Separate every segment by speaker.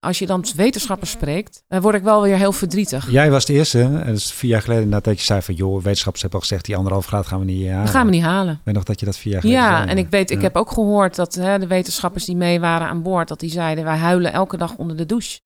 Speaker 1: als je dan wetenschappers spreekt, uh, word ik wel weer heel verdrietig.
Speaker 2: Jij was de eerste, en dat is vier jaar geleden dat je zei van, joh, wetenschappers hebben al gezegd, die anderhalf graad gaan we niet halen.
Speaker 1: Dat gaan we niet halen. Ik
Speaker 2: weet nog dat je dat vier jaar geleden
Speaker 1: Ja,
Speaker 2: zei,
Speaker 1: en ik weet, ik heb ook gehoord dat hè, de wetenschappers die mee waren aan boord, dat die zeiden, wij huilen elke dag onder de douche.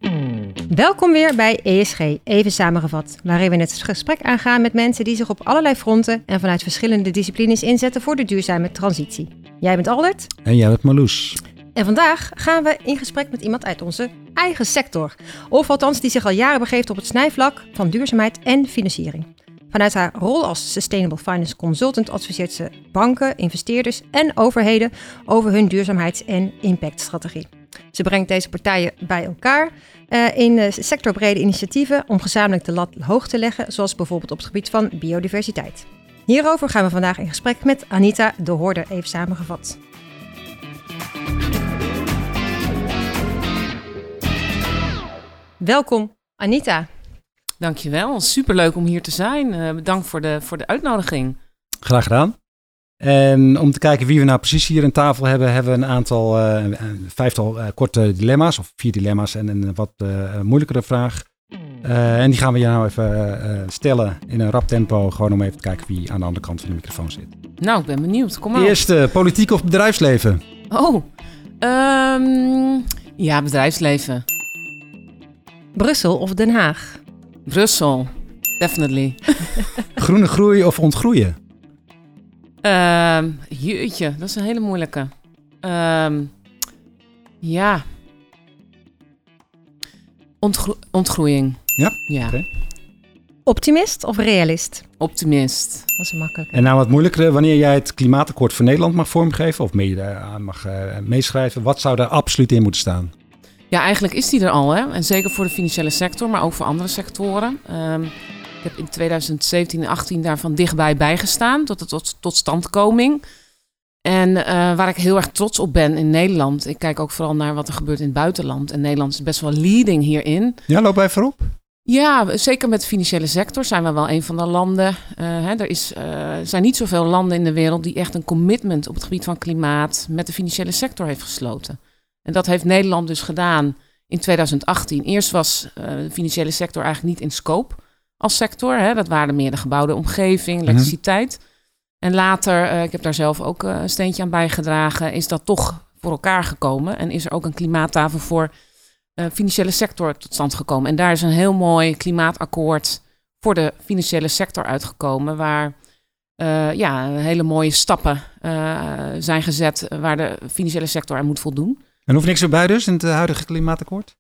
Speaker 3: Welkom weer bij ESG, even samengevat, waarin we het gesprek aangaan met mensen die zich op allerlei fronten en vanuit verschillende disciplines inzetten voor de duurzame transitie. Jij bent Albert.
Speaker 2: En jij bent Marloes.
Speaker 3: En vandaag gaan we in gesprek met iemand uit onze eigen sector. Of althans die zich al jaren begeeft op het snijvlak van duurzaamheid en financiering. Vanuit haar rol als Sustainable Finance Consultant adviseert ze banken, investeerders en overheden over hun duurzaamheids- en impactstrategie. Ze brengt deze partijen bij elkaar uh, in sectorbrede initiatieven om gezamenlijk de lat hoog te leggen, zoals bijvoorbeeld op het gebied van biodiversiteit. Hierover gaan we vandaag in gesprek met Anita de Hoorder, even samengevat. Welkom, Anita.
Speaker 1: Dankjewel, superleuk om hier te zijn. Uh, bedankt voor de, voor de uitnodiging.
Speaker 2: Graag gedaan. En om te kijken wie we nou precies hier aan tafel hebben, hebben we een aantal, uh, een vijftal uh, korte dilemma's, of vier dilemma's en een wat moeilijkere vraag. en die gaan we je nou even stellen in een rap tempo, gewoon om even te kijken wie aan de andere kant van de microfoon zit.
Speaker 1: Nou, ik ben benieuwd. Kom maar.
Speaker 2: Eerst politiek of bedrijfsleven?
Speaker 1: Oh, um, ja, bedrijfsleven.
Speaker 3: Brussel of Den Haag?
Speaker 1: Brussel, definitely.
Speaker 2: Groene groei of ontgroeien?
Speaker 1: Uh, jeetje, dat is een hele moeilijke. Uh, ja. Ontgro ontgroeiing.
Speaker 2: Ja?
Speaker 1: Ja. Okay.
Speaker 3: Optimist of realist?
Speaker 1: Optimist.
Speaker 3: Dat is makkelijk.
Speaker 2: En nou wat moeilijker, wanneer jij het klimaatakkoord voor Nederland mag vormgeven of mee, uh, mag uh, meeschrijven, wat zou daar absoluut in moeten staan?
Speaker 1: Ja, eigenlijk is die er al. Hè? En zeker voor de financiële sector, maar ook voor andere sectoren. Um, ik heb in 2017 en 2018 daarvan dichtbij bijgestaan tot de tot, totstandkoming. En uh, waar ik heel erg trots op ben in Nederland. Ik kijk ook vooral naar wat er gebeurt in het buitenland. En Nederland is best wel leading hierin.
Speaker 2: Ja, loop even op.
Speaker 1: Ja, zeker met de financiële sector zijn we wel een van de landen. Uh, hè, er is, uh, zijn niet zoveel landen in de wereld die echt een commitment op het gebied van klimaat met de financiële sector heeft gesloten. En dat heeft Nederland dus gedaan in 2018. Eerst was uh, de financiële sector eigenlijk niet in scope als sector. Hè. Dat waren meer de gebouwde omgeving, elektriciteit. Mm -hmm. En later, uh, ik heb daar zelf ook uh, een steentje aan bijgedragen, is dat toch voor elkaar gekomen. En is er ook een klimaattafel voor financiële sector tot stand gekomen. En daar is een heel mooi klimaatakkoord voor de financiële sector uitgekomen, waar ja, hele mooie stappen zijn gezet waar de financiële sector aan moet voldoen.
Speaker 2: En hoeft niks erbij dus in het huidige klimaatakkoord?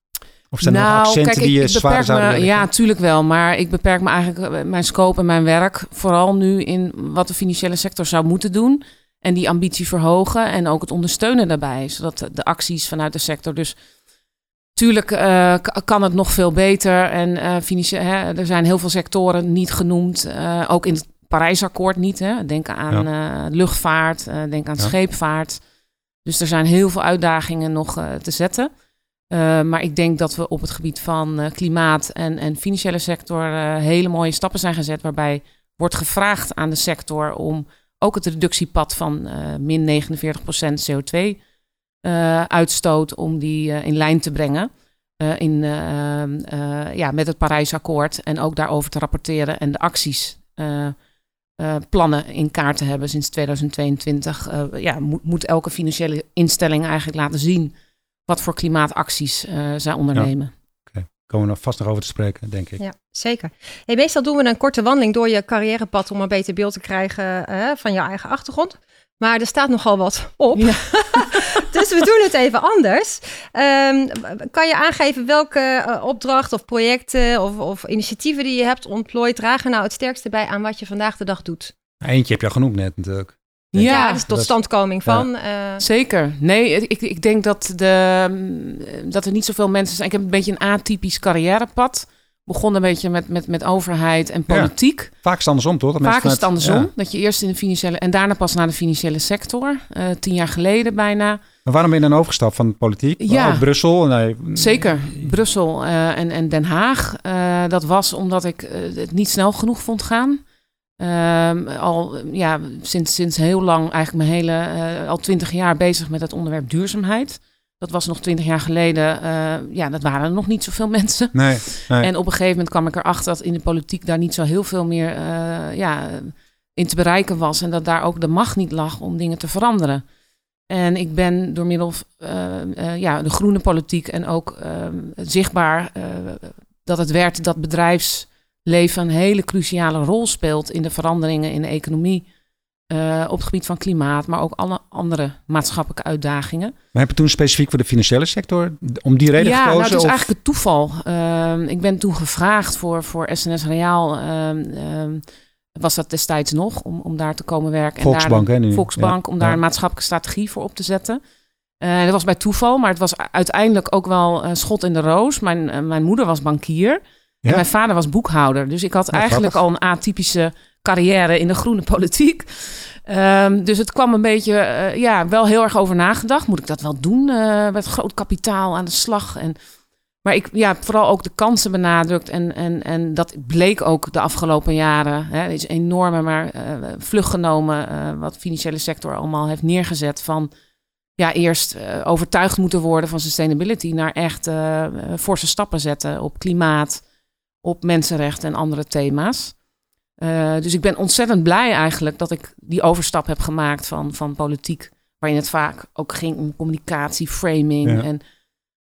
Speaker 2: Of zijn er
Speaker 1: nou,
Speaker 2: nog accenten
Speaker 1: kijk,
Speaker 2: die je zwaar zouden
Speaker 1: me, Ja, tuurlijk wel. Maar ik beperk me eigenlijk mijn scope en mijn werk vooral nu in wat de financiële sector zou moeten doen. En die ambitie verhogen en ook het ondersteunen daarbij. Zodat de acties vanuit de sector dus... Tuurlijk uh, kan het nog veel beter. En uh, hè, er zijn heel veel sectoren niet genoemd. Uh, ook in het Parijsakkoord niet. Hè. Denk aan ja. luchtvaart, denk aan ja. scheepvaart. Dus er zijn heel veel uitdagingen nog uh, te zetten. Uh, maar ik denk dat we op het gebied van uh, klimaat en, en financiële sector hele mooie stappen zijn gezet. Waarbij wordt gevraagd aan de sector om ook het reductiepad van min 49% CO2 uitstoot, om die in lijn te brengen. in, ja, met het Parijsakkoord en ook daarover te rapporteren en de acties uh, plannen in kaart te hebben sinds 2022. Uh, ja, moet, moet, elke financiële instelling eigenlijk laten zien wat voor klimaatacties uh, zij ondernemen.
Speaker 2: Ja. Okay. Komen we nog vast nog over te spreken, denk ik.
Speaker 3: Ja, zeker. Hey, meestal doen we een korte wandeling door je carrièrepad om een beter beeld te krijgen van je eigen achtergrond. Maar er staat nogal wat op. Ja. we doen het even anders. Um, kan je aangeven welke uh, opdracht of projecten of, of, initiatieven die je hebt ontplooid dragen nou het sterkste bij aan wat je vandaag de dag doet?
Speaker 2: Eentje heb je al genoemd net natuurlijk.
Speaker 3: Ja, ja dus tot standkoming van. Ja.
Speaker 1: Uh... Zeker. Nee, ik, ik denk dat, de, dat er niet zoveel mensen zijn. Ik heb een beetje een atypisch carrièrepad begon een beetje met, met, met overheid en politiek.
Speaker 2: Ja, vaak is het andersom, toch? Dat
Speaker 1: vaak is het andersom. Ja. Dat je eerst in de financiële en daarna pas naar de financiële sector. Uh, tien jaar geleden bijna.
Speaker 2: Maar waarom ben je dan overgestapt van politiek?
Speaker 1: Ja,
Speaker 2: oh, Brussel? Nee.
Speaker 1: Zeker. Brussel uh, en, en Den Haag. Uh, dat was omdat ik het niet snel genoeg vond gaan. Ehm, al ja, sinds, sinds heel lang, eigenlijk mijn hele, al twintig jaar bezig met het onderwerp duurzaamheid. Dat was nog twintig jaar geleden. ja, dat waren er nog niet zoveel mensen.
Speaker 2: Nee, nee.
Speaker 1: En op een gegeven moment kwam ik erachter dat in de politiek daar niet zo heel veel meer ja, in te bereiken was. En dat daar ook de macht niet lag om dingen te veranderen. En ik ben door middel uh, ja, de groene politiek en ook ehm, zichtbaar dat het werd dat bedrijfsleven een hele cruciale rol speelt in de veranderingen in de economie. Op het gebied van klimaat, maar ook alle andere maatschappelijke uitdagingen.
Speaker 2: Maar heb je toen specifiek voor de financiële sector om die reden
Speaker 1: ja,
Speaker 2: gekozen?
Speaker 1: Ja, nou, het is eigenlijk het toeval. Ehm, ik ben toen gevraagd voor, voor SNS Reaal was dat destijds nog, om, om daar te komen werken.
Speaker 2: Volksbank,
Speaker 1: en
Speaker 2: daar, nu.
Speaker 1: Volksbank, om daar een maatschappelijke strategie voor op te zetten. Uh, dat was bij toeval, maar het was uiteindelijk ook wel een schot in de roos. Mijn, uh, mijn moeder was bankier en mijn vader was boekhouder. Dus ik had eigenlijk al een atypische carrière in de groene politiek. Um, dus het kwam een beetje, uh, ja, wel heel erg over nagedacht. Moet ik dat wel doen met groot kapitaal aan de slag? En maar ik ja, vooral ook de kansen benadrukt. En, en, en dat bleek ook de afgelopen jaren. Hè, is enorme, maar uh, vlug genomen. Wat de financiële sector allemaal heeft neergezet. Van ja, eerst overtuigd moeten worden van sustainability. Naar echt forse stappen zetten op klimaat, op mensenrechten en andere thema's. Dus ik ben ontzettend blij eigenlijk dat ik die overstap heb gemaakt van, van politiek. Waarin het vaak ook ging om communicatie, framing
Speaker 2: ja.
Speaker 1: en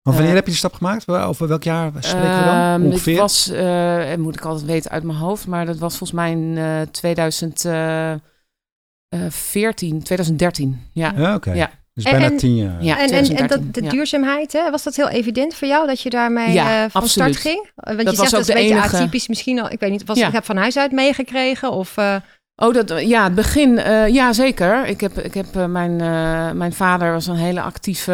Speaker 2: maar wanneer heb je de stap gemaakt? Over welk jaar spreken we dan?
Speaker 1: Ehm,
Speaker 2: Ongeveer?
Speaker 1: Het was, uh, moet ik altijd weten uit mijn hoofd, maar dat was volgens mij in uh, 2014, 2013. Ja,
Speaker 2: ja oké.
Speaker 1: Ja.
Speaker 2: Dus bijna en, tien jaar.
Speaker 1: Ja,
Speaker 3: en, en, en dat, de ja. duurzaamheid, hè, was dat heel evident voor jou dat je daarmee
Speaker 1: ja,
Speaker 3: uh, van
Speaker 1: absoluut.
Speaker 3: start ging? Want
Speaker 1: dat
Speaker 3: je
Speaker 1: was
Speaker 3: zegt
Speaker 1: ook
Speaker 3: dat is een
Speaker 1: de
Speaker 3: beetje
Speaker 1: enige...
Speaker 3: atypisch misschien al. Ik weet niet, was ja. ik heb van huis uit meegekregen of... Uh...
Speaker 1: Oh, dat, ja, het begin, uh, ja zeker. Ik heb, ik heb uh, mijn, uh, mijn vader was een hele actieve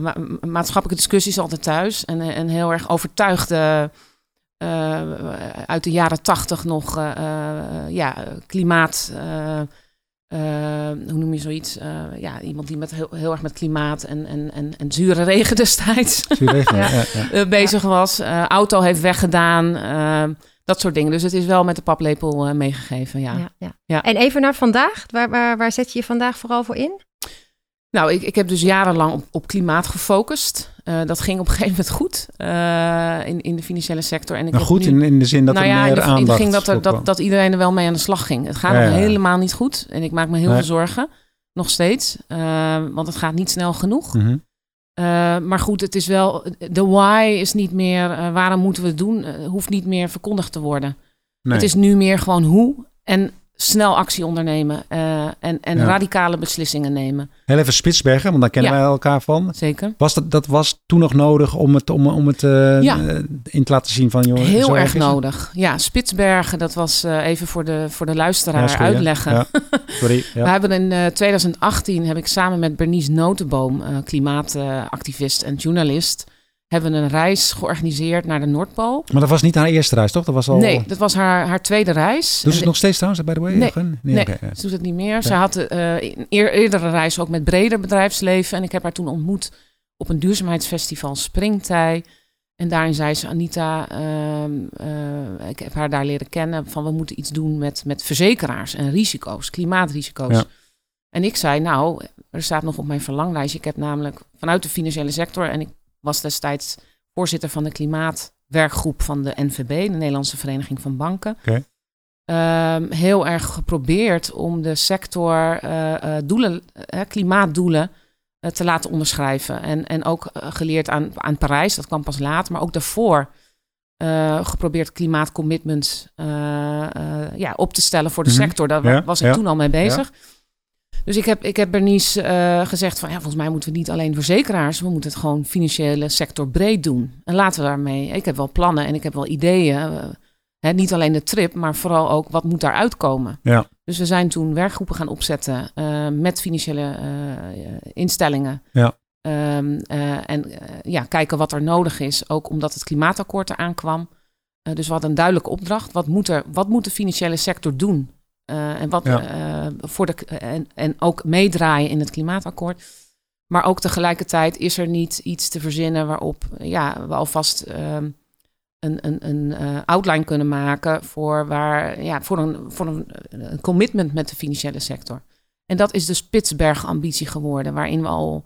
Speaker 1: ma maatschappelijke discussies altijd thuis. En, en heel erg overtuigde uit de jaren tachtig nog ja, klimaat. Hoe noem je zoiets? ja, iemand die met heel, heel erg met klimaat en, en, en, en zure regen destijds
Speaker 2: zure regen, ja. Ja,
Speaker 1: bezig was. auto heeft weggedaan. Dat soort dingen. Dus het is wel met de paplepel uh, meegegeven, ja.
Speaker 3: Ja, ja. ja. En even naar vandaag. Waar, waar, waar zet je je vandaag vooral voor in?
Speaker 1: Nou, ik, ik heb dus jarenlang op, op klimaat gefocust. Uh, dat ging op een gegeven moment goed uh, in, in de financiële sector. En ik
Speaker 2: maar goed, nu, in, in de zin dat
Speaker 1: nou
Speaker 2: er
Speaker 1: ja,
Speaker 2: meer
Speaker 1: in de,
Speaker 2: aandacht...
Speaker 1: In ging dat, er, dat, dat iedereen er wel mee aan de slag ging. Het gaat
Speaker 2: Ja,
Speaker 1: nog
Speaker 2: ja.
Speaker 1: helemaal niet goed. En ik maak me heel
Speaker 2: Nee.
Speaker 1: veel zorgen. Nog steeds. Uh, want het gaat niet snel genoeg.
Speaker 2: Mhm.
Speaker 1: Maar goed, het is wel. De why is niet meer. Waarom moeten we het doen? Hoeft niet meer verkondigd te worden.
Speaker 2: Nee.
Speaker 1: Het is nu meer gewoon hoe en snel actie ondernemen uh, en, en
Speaker 2: Ja.
Speaker 1: radicale beslissingen nemen.
Speaker 2: Heel even Spitsbergen, want daar kennen
Speaker 1: Ja.
Speaker 2: wij elkaar van.
Speaker 1: Zeker.
Speaker 2: Was dat, dat was toen nog nodig om het, om, om het eh,
Speaker 1: Ja.
Speaker 2: eh, in te laten zien van...
Speaker 1: Heel erg nodig. Ja, Spitsbergen, dat was uh, even voor de, voor de luisteraar
Speaker 2: sorry,
Speaker 1: uitleggen.
Speaker 2: Ja. Sorry.
Speaker 1: We hebben in uh, 2018 heb ik samen met Bernice Notenboom, klimaatactivist en journalist, hebben een reis georganiseerd naar de Noordpool.
Speaker 2: Maar dat was niet haar eerste reis, toch? Dat was al...
Speaker 1: Nee, dat was haar, haar tweede reis.
Speaker 2: Doet ze het nog steeds trouwens, by the way?
Speaker 1: Nee.
Speaker 2: Eh,
Speaker 1: Nee, ze doet het niet meer. Ze had uh, een eer, eerdere reis ook met breder bedrijfsleven. En ik heb haar toen ontmoet op een duurzaamheidsfestival Springtij. En daarin zei ze, Anita, uh, ik heb haar daar leren kennen... van we moeten iets doen met, met verzekeraars en risico's, klimaatrisico's.
Speaker 2: Ja.
Speaker 1: En ik zei, nou, er staat nog op mijn verlanglijstje... ik heb namelijk vanuit de financiële sector... en ik was destijds voorzitter van de klimaatwerkgroep van de NVB... de Nederlandse Vereniging van Banken... Um, heel erg geprobeerd om de sector uh, uh, doelen, uh, klimaatdoelen te laten onderschrijven. En, en ook geleerd aan, aan Parijs, dat kwam pas laat, maar ook daarvoor geprobeerd klimaatcommitments ja, op te stellen voor de
Speaker 2: Mhm.
Speaker 1: sector. Daar
Speaker 2: Ja,
Speaker 1: was ik
Speaker 2: ja,
Speaker 1: toen al mee bezig. Dus ik heb, ik heb Bernice uh, gezegd van ja, volgens mij moeten we niet alleen verzekeraars, we moeten het gewoon financiële sector breed doen. En laten we daarmee. Ik heb wel plannen en ik heb wel ideeën. Uh, hè, niet alleen de trip, maar vooral ook wat moet daaruit komen.
Speaker 2: Ja.
Speaker 1: Dus we zijn toen werkgroepen gaan opzetten uh, met financiële instellingen.
Speaker 2: Ja.
Speaker 1: Um, en ja, kijken wat er nodig is, ook omdat het klimaatakkoord eraan kwam. dus we hadden een duidelijke opdracht. Wat moet, er, wat moet de financiële sector doen? Uh, en, wat,
Speaker 2: Ja.
Speaker 1: uh, voor de, en, en ook meedraaien in het klimaatakkoord. Maar ook tegelijkertijd is er niet iets te verzinnen waarop ja, we alvast um, een, een, een uh, outline kunnen maken voor, waar, ja, voor, een, voor een, een, commitment met de financiële sector. En dat is de Spitsberg-ambitie geworden, waarin we al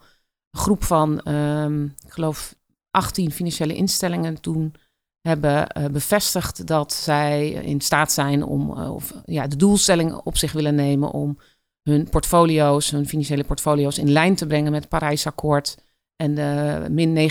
Speaker 1: groep van, ehm, ik geloof, 18 financiële instellingen toen hebben uh, bevestigd dat zij in staat zijn om, uh, of ja, de doelstelling op zich willen nemen om hun portfolio's, hun financiële portfolio's in lijn te brengen met het Parijsakkoord en de min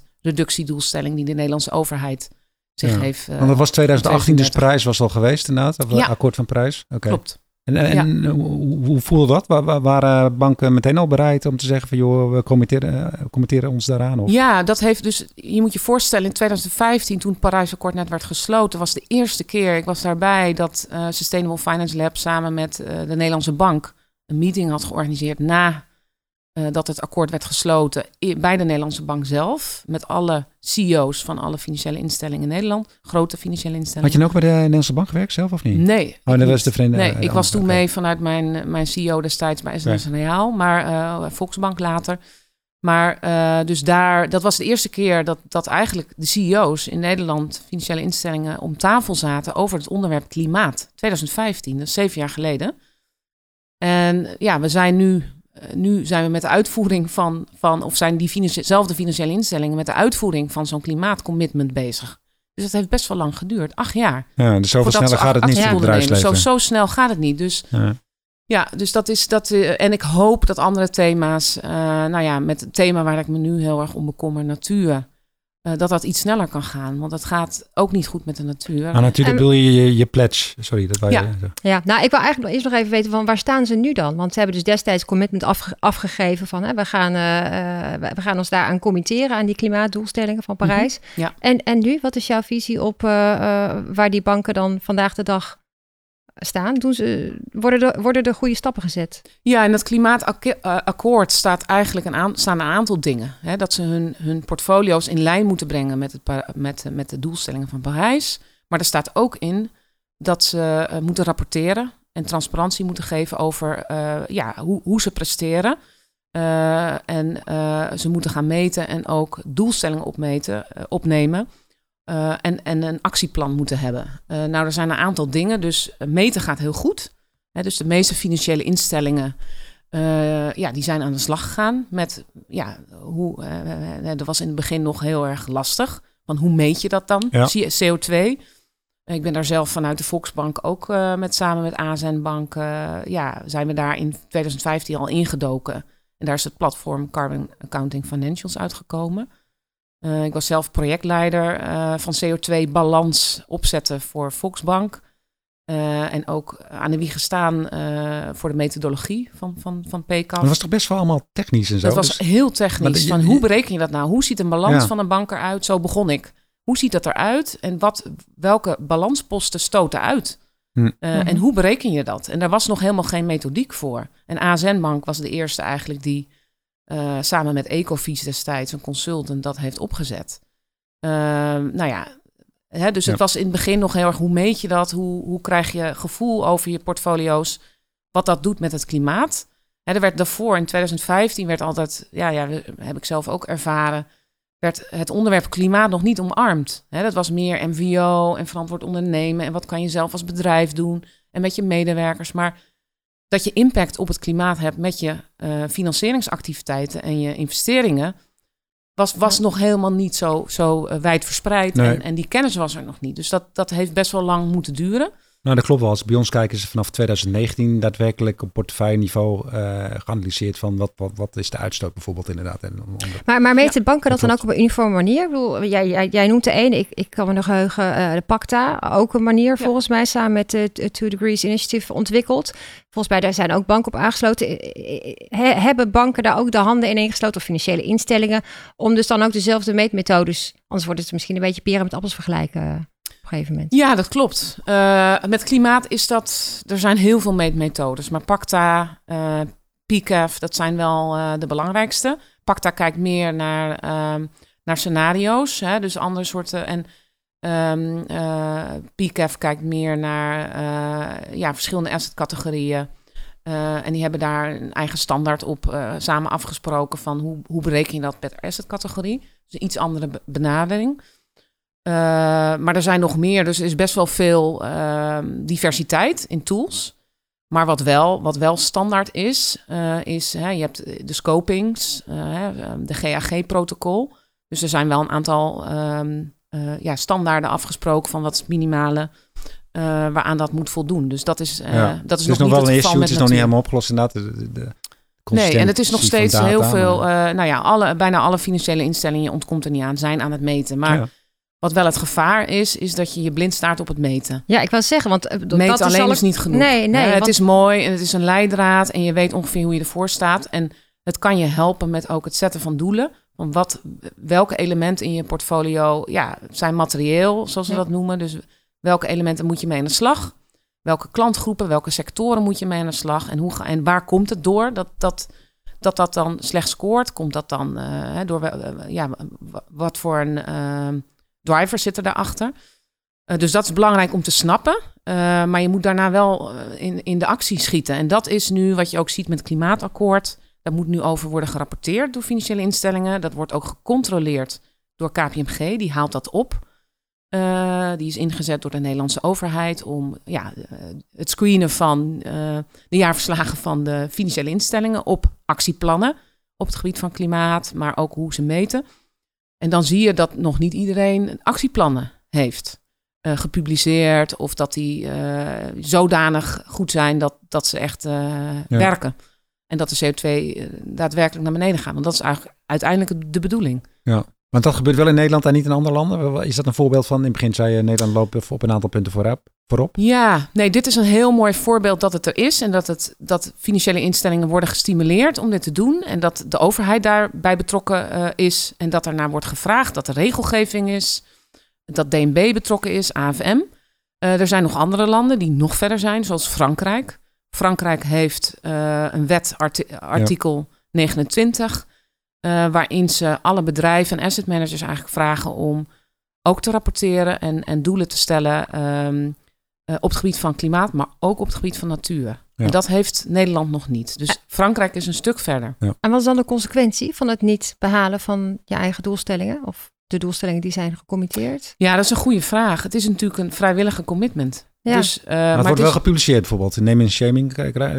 Speaker 1: 49% reductiedoelstelling die de Nederlandse overheid zich
Speaker 2: Ja.
Speaker 1: heeft. uh,
Speaker 2: Want dat was 2018, dus
Speaker 1: 32.
Speaker 2: prijs was al geweest inderdaad. Of
Speaker 1: Ja.
Speaker 2: akkoord van prijs. Oké.
Speaker 1: Klopt.
Speaker 2: En, en hoe, hoe voelde dat? Wa- wa- Waren banken meteen al bereid om te zeggen van joh, we committeren, eh, committeren ons daaraan? Of?
Speaker 1: Ja, dat heeft dus. Je moet je voorstellen, in 2015, toen het Parijsakkoord net werd gesloten, was de eerste keer, ik was daarbij, dat eh, Sustainable Finance Lab samen met eh, de Nederlandse Bank een meeting had georganiseerd na eh, dat het akkoord werd gesloten bij de Nederlandse Bank zelf. Met alle CEO's van alle financiële instellingen in Nederland, grote financiële
Speaker 2: Had
Speaker 1: instellingen.
Speaker 2: je nou ook bij de Nederlandse bank gewerkt zelf of niet?
Speaker 1: Nee.
Speaker 2: Oh, dat was de vriend.
Speaker 1: Nee, ik
Speaker 2: oh,
Speaker 1: was toen mee vanuit mijn, mijn CEO destijds bij SNS Reaal, maar eh, Volksbank later. Maar eh, dus daar, dat was de eerste keer dat, dat eigenlijk de CEO's in Nederland, financiële instellingen, om tafel zaten over het onderwerp klimaat. 2015, dat is zeven jaar geleden. En ja, we zijn nu, nu zijn we met de uitvoering van, van of zijn diezelfde financiële instellingen met de uitvoering van zo'n klimaatcommitment bezig. Dus dat heeft best wel lang geduurd, acht jaar.
Speaker 2: Ja, dus zoveel sneller gaat het niet in het bedrijfsleven.
Speaker 1: Zo, zo snel gaat het niet. Dus
Speaker 2: Ja.
Speaker 1: ja, dus dat is dat. eh, en ik hoop dat andere thema's, eh, nou ja, met het thema waar ik me nu heel erg om bekommer, natuur, eh, dat dat iets sneller kan gaan. Want het gaat ook niet goed met de natuur.
Speaker 2: Maar natuurlijk
Speaker 3: En-
Speaker 2: wil je je, je pledge. Sorry, dat wou je
Speaker 1: Ja.
Speaker 2: zeggen.
Speaker 3: Ja, nou, ik wil eigenlijk eerst nog even weten van waar staan ze nu dan? Want ze hebben dus destijds commitment afge- afgegeven van hè, we, gaan, eh, eh, we- gaan ons daaraan committeren aan die klimaatdoelstellingen van Parijs.
Speaker 1: ja.
Speaker 3: en, en nu, wat is jouw visie op eh, eh, waar die banken dan vandaag de dag staan? Doen ze, worden, er, worden er goede stappen gezet?
Speaker 1: Ja, in dat klimaatakkoord staat eigenlijk een aan, staan een aantal dingen. Hè, dat ze hun, hun portfolio's in lijn moeten brengen met, het, met, met de doelstellingen van Parijs. Maar er staat ook in dat ze eh, moeten rapporteren en transparantie moeten geven over eh, ja, hoe, hoe ze presteren. Eh, en eh, ze moeten gaan meten en ook doelstellingen opmeten, eh, opnemen. Eh, en, en een actieplan moeten hebben. Eh, nou, er zijn een aantal dingen. Dus eh, meten gaat heel goed. Hè, dus de meeste financiële instellingen, ja, die zijn aan de slag gegaan met, ja, hoe, dat was in het begin nog heel erg lastig. Van hoe meet je dat dan?
Speaker 2: Ja.
Speaker 1: Zie je CO2. Ik ben daar zelf vanuit de Volksbank ook met samen met ASN Bank, ja, zijn we daar in 2015 al ingedoken. En daar is het platform Carbon Accounting Financials uitgekomen. Eh, ik was zelf projectleider eh, van CO2-balans opzetten voor Volksbank. Eh, en ook aan de wieg gestaan eh, voor de methodologie van, van, van.
Speaker 2: Maar dat was toch best wel allemaal technisch en zo?
Speaker 1: Dat was
Speaker 2: Dus-
Speaker 1: heel technisch.
Speaker 2: de-
Speaker 1: Van hoe bereken je dat nou? Hoe ziet een balans
Speaker 2: Ja.
Speaker 1: van een bank eruit? Zo begon ik. Hoe ziet dat eruit? En wat, welke balansposten stoten uit?
Speaker 2: Hm.
Speaker 1: Eh,
Speaker 3: Mhm.
Speaker 1: En hoe bereken je dat? En daar was nog helemaal geen methodiek voor. En ASN Bank was de eerste eigenlijk die eh, samen met Ecovies destijds, een consultant, dat heeft opgezet. Ehm, nou ja, hè, dus het was in het begin nog heel erg, hoe meet je dat? Hoe, hoe krijg je gevoel over je portfolio's? Wat dat doet met het klimaat? Hè, er werd daarvoor, in 2015, werd altijd, ja, ja, heb ik zelf ook ervaren, werd het onderwerp klimaat nog niet omarmd. Hè, dat was meer MVO en verantwoord ondernemen. En wat kan je zelf als bedrijf doen en met je medewerkers. Maar dat je impact op het klimaat hebt met je eh, financieringsactiviteiten en je investeringen, was, was nog helemaal niet zo, zo eh, wijd verspreid.
Speaker 2: Nee.
Speaker 1: En, en die kennis was er nog niet. Dus dat, dat heeft best wel lang moeten duren.
Speaker 2: Nou, dat klopt wel. Als bij ons kijk, is vanaf 2019 daadwerkelijk op portefeuilleniveau eh geanalyseerd van wat, wat, wat is de uitstoot bijvoorbeeld inderdaad. En
Speaker 3: Maar, maar meten banken dat
Speaker 2: dat
Speaker 3: dan ook op een uniforme manier? Ik bedoel, jij, jij, jij noemt de ene, ik, ik kan me nog heugen, eh, de PACTA. Ook een manier volgens mij samen met de Two Degrees Initiative ontwikkeld. Volgens mij daar zijn ook banken op aangesloten. He- hebben banken daar ook de handen in gesloten of financiële instellingen om dus dan ook dezelfde meetmethodes, anders wordt het misschien een beetje peren met appels vergelijken op een gegeven moment.
Speaker 1: Ja, dat klopt. Eh, met klimaat is dat. Er zijn heel veel meetmethodes. Maar PACTA, eh PCAF, dat zijn wel eh, de belangrijkste. PACTA kijkt meer naar, ehm, naar scenario's. Hè, dus andere soorten. En ehm eh, PCAF kijkt meer naar ja, verschillende assetcategorieën. En die hebben daar een eigen standaard op samen afgesproken van hoe, hoe bereken je dat per assetcategorie. Dus een iets andere be- benadering. Eh, maar er zijn nog meer, dus er is best wel veel ehm, diversiteit in tools. Maar wat wel, wat wel standaard is, uh, is hè, je hebt de scopings, uh, de GAG-protocol. Dus er zijn wel een aantal um, uh, ja, standaarden afgesproken van wat is het minimale waaraan dat moet voldoen. Dus dat is, ja. dat is nog,
Speaker 2: nog
Speaker 1: niet
Speaker 2: wel
Speaker 1: het
Speaker 2: een
Speaker 1: geval
Speaker 2: issue. Het is nog niet helemaal opgelost inderdaad. De, de, de
Speaker 1: nee, en het is nog steeds
Speaker 2: data,
Speaker 1: heel veel. nou ja, alle, bijna alle financiële instellingen, je ontkomt er niet aan, zijn aan het meten. Maar
Speaker 2: Ja.
Speaker 1: Wat wel het gevaar is, is dat je je blind staart op het meten.
Speaker 3: Ja, ik wil zeggen, want eh, dat
Speaker 1: Meten
Speaker 3: is
Speaker 1: alleen
Speaker 3: al
Speaker 1: is niet genoeg.
Speaker 3: Nee, nee.
Speaker 1: Het
Speaker 3: want-
Speaker 1: is mooi en het is een leidraad en je weet ongeveer hoe je ervoor staat. En het kan je helpen met ook het zetten van doelen. Van wat, welke elementen in je portfolio ja, zijn materieel, zoals we
Speaker 3: Ja.
Speaker 1: dat noemen. Dus welke elementen moet je mee aan de slag? Welke klantgroepen, welke sectoren moet je mee aan de slag? En, hoe en waar komt het door dat dat, dat, dat dan slecht scoort? Komt dat dan eh, door eh, ja, wat voor een driver zit er daarachter? Eh, dus dat is belangrijk om te snappen. Eh, maar je moet daarna wel eh, in, in de actie schieten. En dat is nu wat je ook ziet met het klimaatakkoord. Daar moet nu over worden gerapporteerd door financiële instellingen. Dat wordt ook gecontroleerd door KPMG. Die haalt dat op. Die is ingezet door de Nederlandse overheid om ja, het screenen van de jaarverslagen van de financiële instellingen op actieplannen op het gebied van klimaat, maar ook hoe ze meten. En dan zie je dat nog niet iedereen actieplannen heeft eh, gepubliceerd of dat die eh, zodanig goed zijn dat, dat ze echt eh, werken. En dat de CO2 eh, daadwerkelijk naar beneden gaat. Want dat is eigenlijk uiteindelijk de bedoeling.
Speaker 2: Want dat gebeurt wel in Nederland en niet in andere landen. Is dat een voorbeeld van, in het begin zei je, Nederland loopt op een aantal punten voorop?
Speaker 1: Ja, nee, dit is een heel mooi voorbeeld dat het er is. En dat, het, dat financiële instellingen worden gestimuleerd om dit te doen. En dat de overheid daarbij betrokken eh, is. En dat er naar wordt gevraagd dat er regelgeving is. Dat DNB betrokken is, AFM. Eh, er zijn nog andere landen die nog verder zijn, zoals Frankrijk. Frankrijk heeft eh, een wet, arti- artikel 29, eh, waarin ze alle bedrijven en asset managers eigenlijk vragen om ook te rapporteren en, en doelen te stellen ehm, eh, op het gebied van klimaat, maar ook op het gebied van natuur.
Speaker 2: Ja.
Speaker 1: En dat heeft Nederland nog niet. Dus Frankrijk is een stuk verder.
Speaker 3: En wat is dan de consequentie van het niet behalen van je eigen doelstellingen? Of de doelstellingen die zijn gecommitteerd?
Speaker 1: Ja, dat is een goede vraag. Het is natuurlijk een vrijwillige commitment.
Speaker 3: Ja.
Speaker 1: Dus, eh,
Speaker 2: maar het
Speaker 1: maar
Speaker 2: wordt
Speaker 1: het
Speaker 2: wel gepubliceerd bijvoorbeeld. Naming en shaming.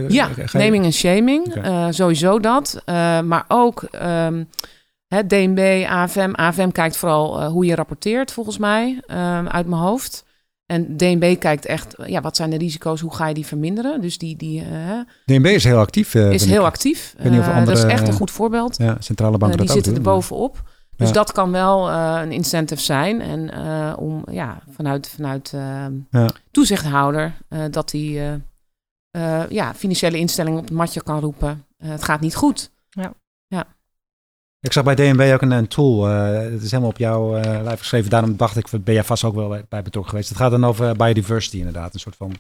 Speaker 1: Ja, naming en shaming, eh, sowieso dat. Eh, maar ook ehm, hè, DNB, AFM. AFM kijkt vooral hoe je rapporteert, volgens mij, ehm, uit mijn hoofd. En DNB kijkt echt, eh, ja, wat zijn de risico's, hoe ga je die verminderen? Dus die, die eh,
Speaker 2: DNB is heel actief. eh,
Speaker 1: is heel
Speaker 2: ik.
Speaker 1: actief.
Speaker 2: weet niet of andere,
Speaker 1: dat is echt een goed voorbeeld.
Speaker 2: Ja, centrale banken
Speaker 1: die
Speaker 2: dat ook
Speaker 1: zitten er bovenop. Dus
Speaker 2: Ja.
Speaker 1: dat kan wel eh, een incentive zijn. En eh, om ja, vanuit, vanuit
Speaker 2: Ja.
Speaker 1: toezichthouder eh, dat die eh, eh, ja, financiële instellingen op het matje kan roepen. het gaat niet goed.
Speaker 2: Ik zag bij DNB ook een, een tool. eh, het is helemaal op jouw eh lijf geschreven. Daarom dacht ik, ben jij vast ook wel bij, bij betrokken geweest. Het gaat dan over biodiversity inderdaad. Een soort van,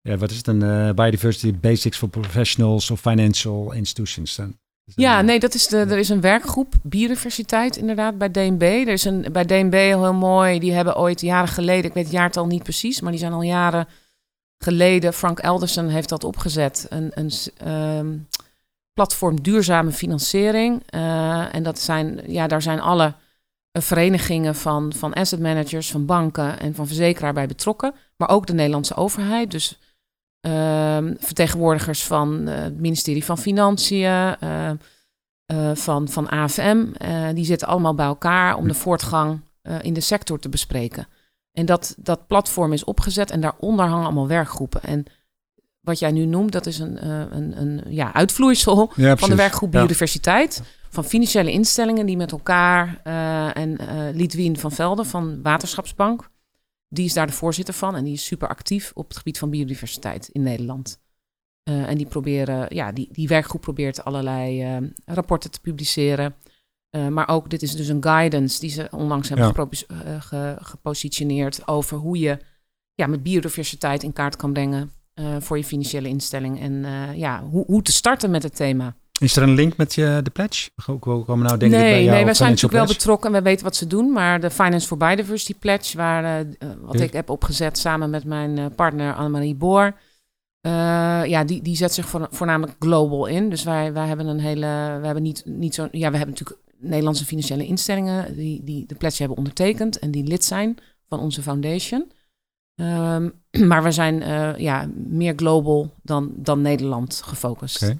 Speaker 2: ja, wat is het? Een eh, biodiversity basics for professionals of financial institutions. Dan- dus
Speaker 1: Ja, nee, dat is de, er is een werkgroep biodiversiteit inderdaad bij DNB. Er is een, bij DNB heel mooi, die hebben ooit jaren geleden, ik weet het jaartal niet precies, maar die zijn al jaren geleden, Frank Elderson heeft dat opgezet, een, een ehm, platform duurzame financiering. Eh, en dat zijn, ja, daar zijn alle verenigingen van, van asset managers, van banken en van verzekeraar bij betrokken. Maar ook de Nederlandse overheid. Dus ehm, vertegenwoordigers van eh, het ministerie van Financiën, eh, van, van AFM. die zitten allemaal bij elkaar om de voortgang in de sector te bespreken. En dat, dat platform is opgezet en daaronder hangen allemaal werkgroepen. En wat jij nu noemt, dat is een, eh, een, een ja, uitvloeisel
Speaker 2: Ja,
Speaker 1: van de werkgroep. Biodiversiteit. Van financiële instellingen die met elkaar. eh, en eh Lidwien van Velden van Waterschapsbank. Die is daar de voorzitter van. En die is super actief op het gebied van biodiversiteit in Nederland. En die, proberen, ja, die, die werkgroep probeert allerlei rapporten te publiceren. Maar ook, dit is dus een guidance die ze onlangs hebben
Speaker 2: Ja.
Speaker 1: gepositioneerd over hoe je ja, met biodiversiteit in kaart kan brengen voor je financiële instelling. En eh, ja, hoe, hoe te starten met het thema.
Speaker 2: Is er een link met je, de pledge? Komen nou denk ik bij jou
Speaker 1: nee, wij zijn natuurlijk wel betrokken en we weten wat ze doen. Maar de Finance for Biodiversity Pledge, waar, eh, eh, wat
Speaker 2: Ja.
Speaker 1: ik heb opgezet samen met mijn eh, partner Annemarie Boor. eh, ja, die, die zet zich voor, voornamelijk global in. Dus wij, wij hebben een hele. We hebben niet, niet zo. Ja, we hebben natuurlijk Nederlandse financiële instellingen die, die de pledge hebben ondertekend en die lid zijn van onze foundation. Ehm, maar we zijn eh, ja, meer global dan, dan Nederland gefocust.
Speaker 2: Oké.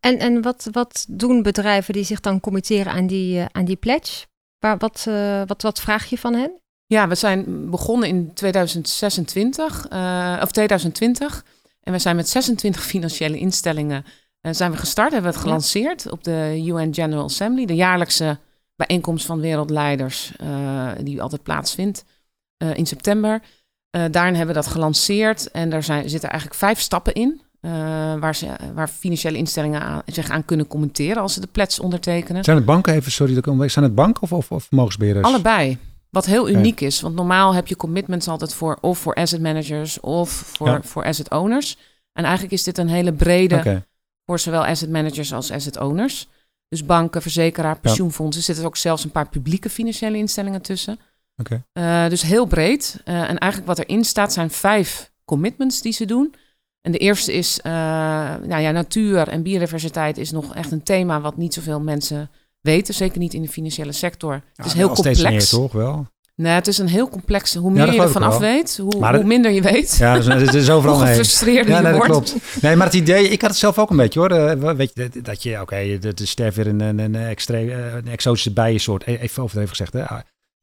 Speaker 3: En, en wat, wat doen bedrijven die zich dan committeren aan die, eh, aan die pledge? Waar, wat, eh, wat, wat vraag je van hen?
Speaker 1: Ja, we zijn begonnen in 2026, eh, of 2020. En we zijn met 26 financiële instellingen zijn we gestart. Hebben we het gelanceerd op de UN General Assembly. De jaarlijkse bijeenkomst van wereldleiders eh, die altijd plaatsvindt eh, in september. Eh, daarin hebben we dat gelanceerd. En daar zijn, zitten eigenlijk vijf stappen in. eh, waar, ze, waar financiële instellingen aan, zich aan kunnen commenteren als ze de pledge ondertekenen.
Speaker 2: Zijn het banken, even sorry, dat ik zijn het banken of, of, of vermogensbeheerders?
Speaker 1: Allebei. Wat heel uniek is. Want normaal heb je commitments altijd voor of voor asset managers of voor,
Speaker 2: Ja.
Speaker 1: voor asset owners. En eigenlijk is dit een hele brede voor zowel asset managers als asset owners. Dus banken, verzekeraar, pensioenfondsen. Er zitten ook zelfs een paar publieke financiële instellingen tussen.
Speaker 2: Oké.
Speaker 1: Eh, dus heel breed. Eh, en eigenlijk wat erin staat zijn vijf commitments die ze doen. En de eerste is, eh, nou ja, natuur en biodiversiteit is nog echt een thema wat niet zoveel mensen weten. Zeker niet in de financiële sector. het is heel complex.
Speaker 2: meer, toch wel?
Speaker 1: Nee, het is een heel complex. Hoe meer
Speaker 2: dat
Speaker 1: je ervan af weet, hoe,
Speaker 2: dat-
Speaker 1: minder je weet.
Speaker 2: Ja, dus, het is overal
Speaker 1: hoe gefrustreerder
Speaker 2: Ja,
Speaker 1: je
Speaker 2: nee, dat
Speaker 1: wordt.
Speaker 2: klopt. Nee, maar het idee, ik had het zelf ook een beetje hoor. Weet je, dat je, oké, dat is sterf weer een, een, een, extre- een exotische bijensoort. E- Even overdreven gezegd, hè.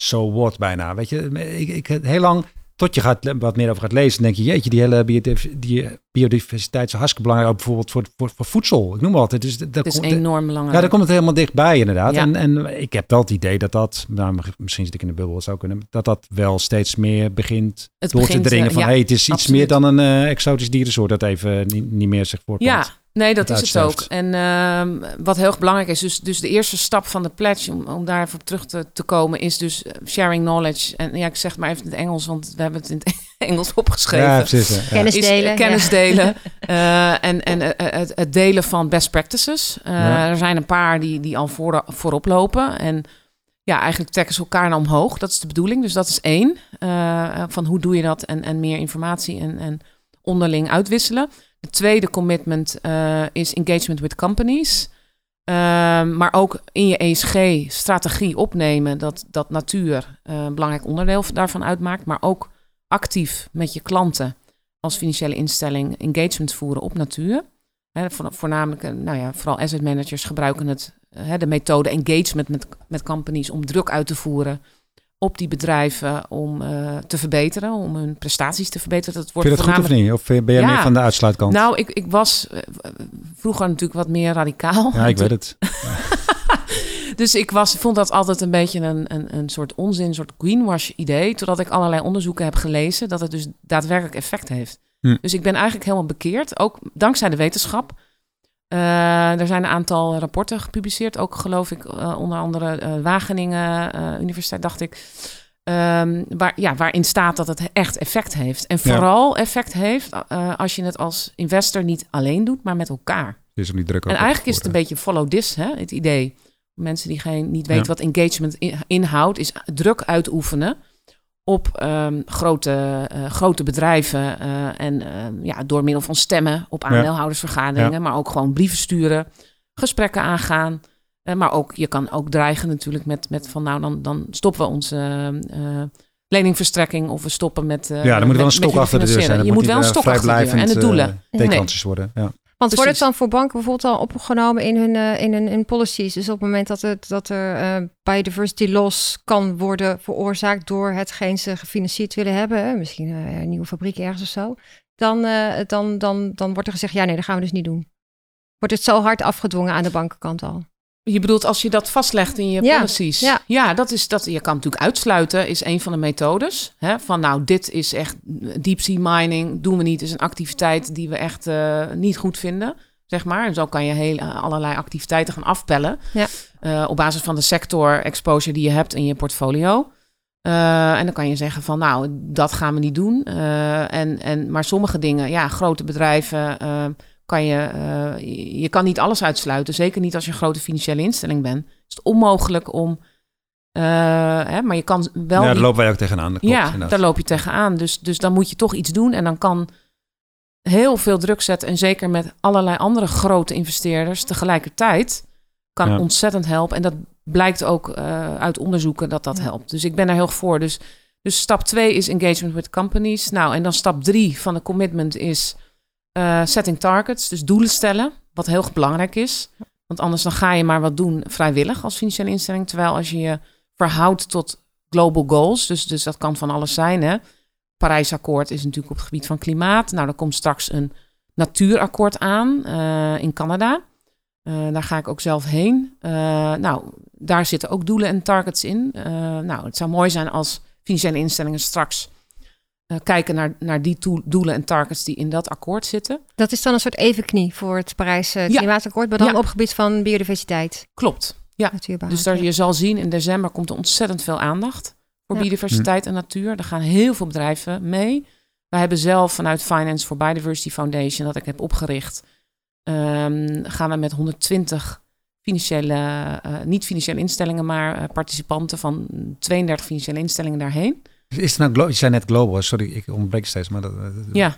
Speaker 2: So what bijna. Weet je, ik, ik, heel lang, tot je gaat, wat meer over gaat lezen, denk je, jeetje, die hele die biodiversiteit is hartstikke belangrijk, ook bijvoorbeeld voor, voor, voor voedsel. Ik noem maar altijd. Dus dat
Speaker 1: Het is
Speaker 2: komt,
Speaker 1: enorm belangrijk.
Speaker 2: ja, daar komt het helemaal dichtbij inderdaad.
Speaker 1: Ja.
Speaker 2: En, en ik heb wel het idee dat dat, nou, misschien zit ik in de bubbel, zou kunnen, dat dat wel steeds meer begint
Speaker 1: Het
Speaker 2: door
Speaker 1: begint,
Speaker 2: te dringen
Speaker 1: eh,
Speaker 2: van,
Speaker 1: ja,
Speaker 2: hey, het is iets meer dan een eh, exotisch dierensoort dat even niet, niet meer zich voortplant.
Speaker 1: Ja, nee, dat
Speaker 2: Het
Speaker 1: is het ook. En ehm, wat heel erg belangrijk is, dus, dus de eerste stap van de pledge, om, om daar even op terug te, te komen, is dus eh, sharing knowledge. En ja, ik zeg het maar even in het Engels, want we hebben het in het Engels opgeschreven.
Speaker 2: Ja, precies. ja. Ja.
Speaker 3: Kennis
Speaker 1: is,
Speaker 3: delen.
Speaker 1: eh, kennis
Speaker 3: ja.
Speaker 1: delen eh, en, en eh, het, het delen van best practices. Eh,
Speaker 2: Ja.
Speaker 1: Er zijn een paar die, die al voor, voorop lopen. En ja, eigenlijk trekken ze elkaar naar omhoog. Dat is de bedoeling. Dus dat is één. eh, van hoe doe je dat en, en meer informatie en, en onderling uitwisselen. De tweede commitment eh, is engagement with companies. Ehm, maar ook in je ESG-strategie opnemen dat, dat natuur eh, een belangrijk onderdeel daarvan uitmaakt. Maar ook actief met je klanten als financiële instelling engagement voeren op natuur. Voornamelijk, eh, nou ja, vooral asset managers gebruiken het, de methode engagement met, met companies om druk uit te voeren op die bedrijven om eh, te verbeteren, om hun prestaties te verbeteren. Dat wordt
Speaker 2: Vind je dat goed of niet? Of ben je
Speaker 1: Ja.
Speaker 2: meer van de uitsluitkant?
Speaker 1: Nou, ik, ik was eh, vroeger natuurlijk wat meer radicaal.
Speaker 2: ja, ik weet het.
Speaker 1: Dus ik was, vond dat altijd een beetje een, een, een soort onzin, een soort greenwash idee. Totdat ik allerlei onderzoeken heb gelezen dat het dus daadwerkelijk effect heeft.
Speaker 2: Hm.
Speaker 1: Dus ik ben eigenlijk helemaal bekeerd, ook dankzij de wetenschap. Eh, er zijn een aantal rapporten gepubliceerd, ook geloof ik, eh, onder andere eh, Wageningen Universiteit, dacht ik. Ehm, waar, ja, waarin staat dat het echt effect heeft. En
Speaker 2: Ja.
Speaker 1: vooral effect heeft als je het als investor niet alleen doet, maar met elkaar.
Speaker 2: Om die druk
Speaker 1: En eigenlijk is het een beetje follow this, hè, het idee. Mensen die geen, niet weten
Speaker 2: Ja.
Speaker 1: wat engagement in- inhoudt, is druk uitoefenen op ehm, grote, eh, grote bedrijven. eh, en ehm, ja, door middel van stemmen op
Speaker 2: Ja.
Speaker 1: aandeelhoudersvergaderingen, maar ook gewoon brieven sturen, gesprekken aangaan. Eh, maar ook, je kan ook dreigen natuurlijk met, met van nou, dan, dan stoppen we onze leningverstrekking of we stoppen met.
Speaker 2: Ja, dan moet er wel een stok achter de deur zijn. Dat
Speaker 1: Je moet wel een stok achter de deur en de doelen.
Speaker 2: worden. Ja.
Speaker 3: Want wordt het dan voor banken bijvoorbeeld al opgenomen in hun, eh, in hun in policies? Dus op het moment dat, het, dat er eh, biodiversity loss kan worden veroorzaakt door hetgeen ze gefinancierd willen hebben, hè, misschien eh, een nieuwe fabriek ergens of zo, dan, dan, dan, dan wordt er gezegd, ja nee, dat gaan we dus niet doen. Wordt het zo hard afgedwongen aan de bankenkant al?
Speaker 1: Je bedoelt als je dat vastlegt in je
Speaker 3: Ja,
Speaker 1: policies?
Speaker 3: ja.
Speaker 1: dat is dat. Je kan natuurlijk uitsluiten, is een van de methodes. Hè, van nou, dit is echt deep sea mining, doen we niet, is een activiteit die we echt eh, niet goed vinden, zeg maar. En zo kan je heel, allerlei activiteiten gaan afpellen.
Speaker 3: Ja.
Speaker 1: eh, op basis van de sector exposure die je hebt in je portfolio. Eh, en dan kan je zeggen van nou, dat gaan we niet doen. En, en, maar sommige dingen, ja, grote bedrijven, kan je, eh, je- je kan niet alles uitsluiten. Zeker niet als je een grote financiële instelling bent. Is het onmogelijk om, eh, hè, maar je kan wel.
Speaker 2: ja, daar lopen wij ook tegenaan. Klopt,
Speaker 1: ja,
Speaker 2: inderdaad.
Speaker 1: daar loop je tegenaan. Dus, dus dan moet je toch iets doen. En dan kan heel veel druk zetten. En zeker met allerlei andere grote investeerders tegelijkertijd. Kan
Speaker 2: Ja.
Speaker 1: ontzettend helpen. En dat blijkt ook eh, uit onderzoeken dat dat helpt. Dus ik ben er heel voor. Dus Dus stap 2 is engagement with companies. Nou, en dan stap 3 van de commitment is uh, setting targets, dus doelen stellen, wat heel belangrijk is. Want anders dan ga je maar wat doen vrijwillig als financiële instelling. Terwijl als je je verhoudt tot global goals, dus, dus dat kan van alles zijn. Hè? Parijsakkoord is natuurlijk op het gebied van klimaat. Nou, er komt straks een natuurakkoord aan uh, in Canada. Uh, daar ga ik ook zelf heen. Nou, daar zitten ook doelen en targets in. nou, het zou mooi zijn als financiële instellingen straks kijken naar, naar die doelen en targets die in dat akkoord zitten.
Speaker 3: Dat is dan een soort evenknie voor het Parijse Klimaatakkoord, maar dan ja. op gebied van biodiversiteit.
Speaker 1: Klopt. Ja, dus daar, je zal zien in december komt er ontzettend veel aandacht voor biodiversiteit en natuur. Er gaan heel veel bedrijven mee. We hebben zelf vanuit Finance for Biodiversity Foundation, dat ik heb opgericht, um, gaan we met 120 financiële, uh, niet financiële instellingen, maar uh, participanten van 32 financiële instellingen daarheen.
Speaker 2: Is het nou, je zei net global, sorry, ik ontbreek steeds, maar dat,
Speaker 1: ja.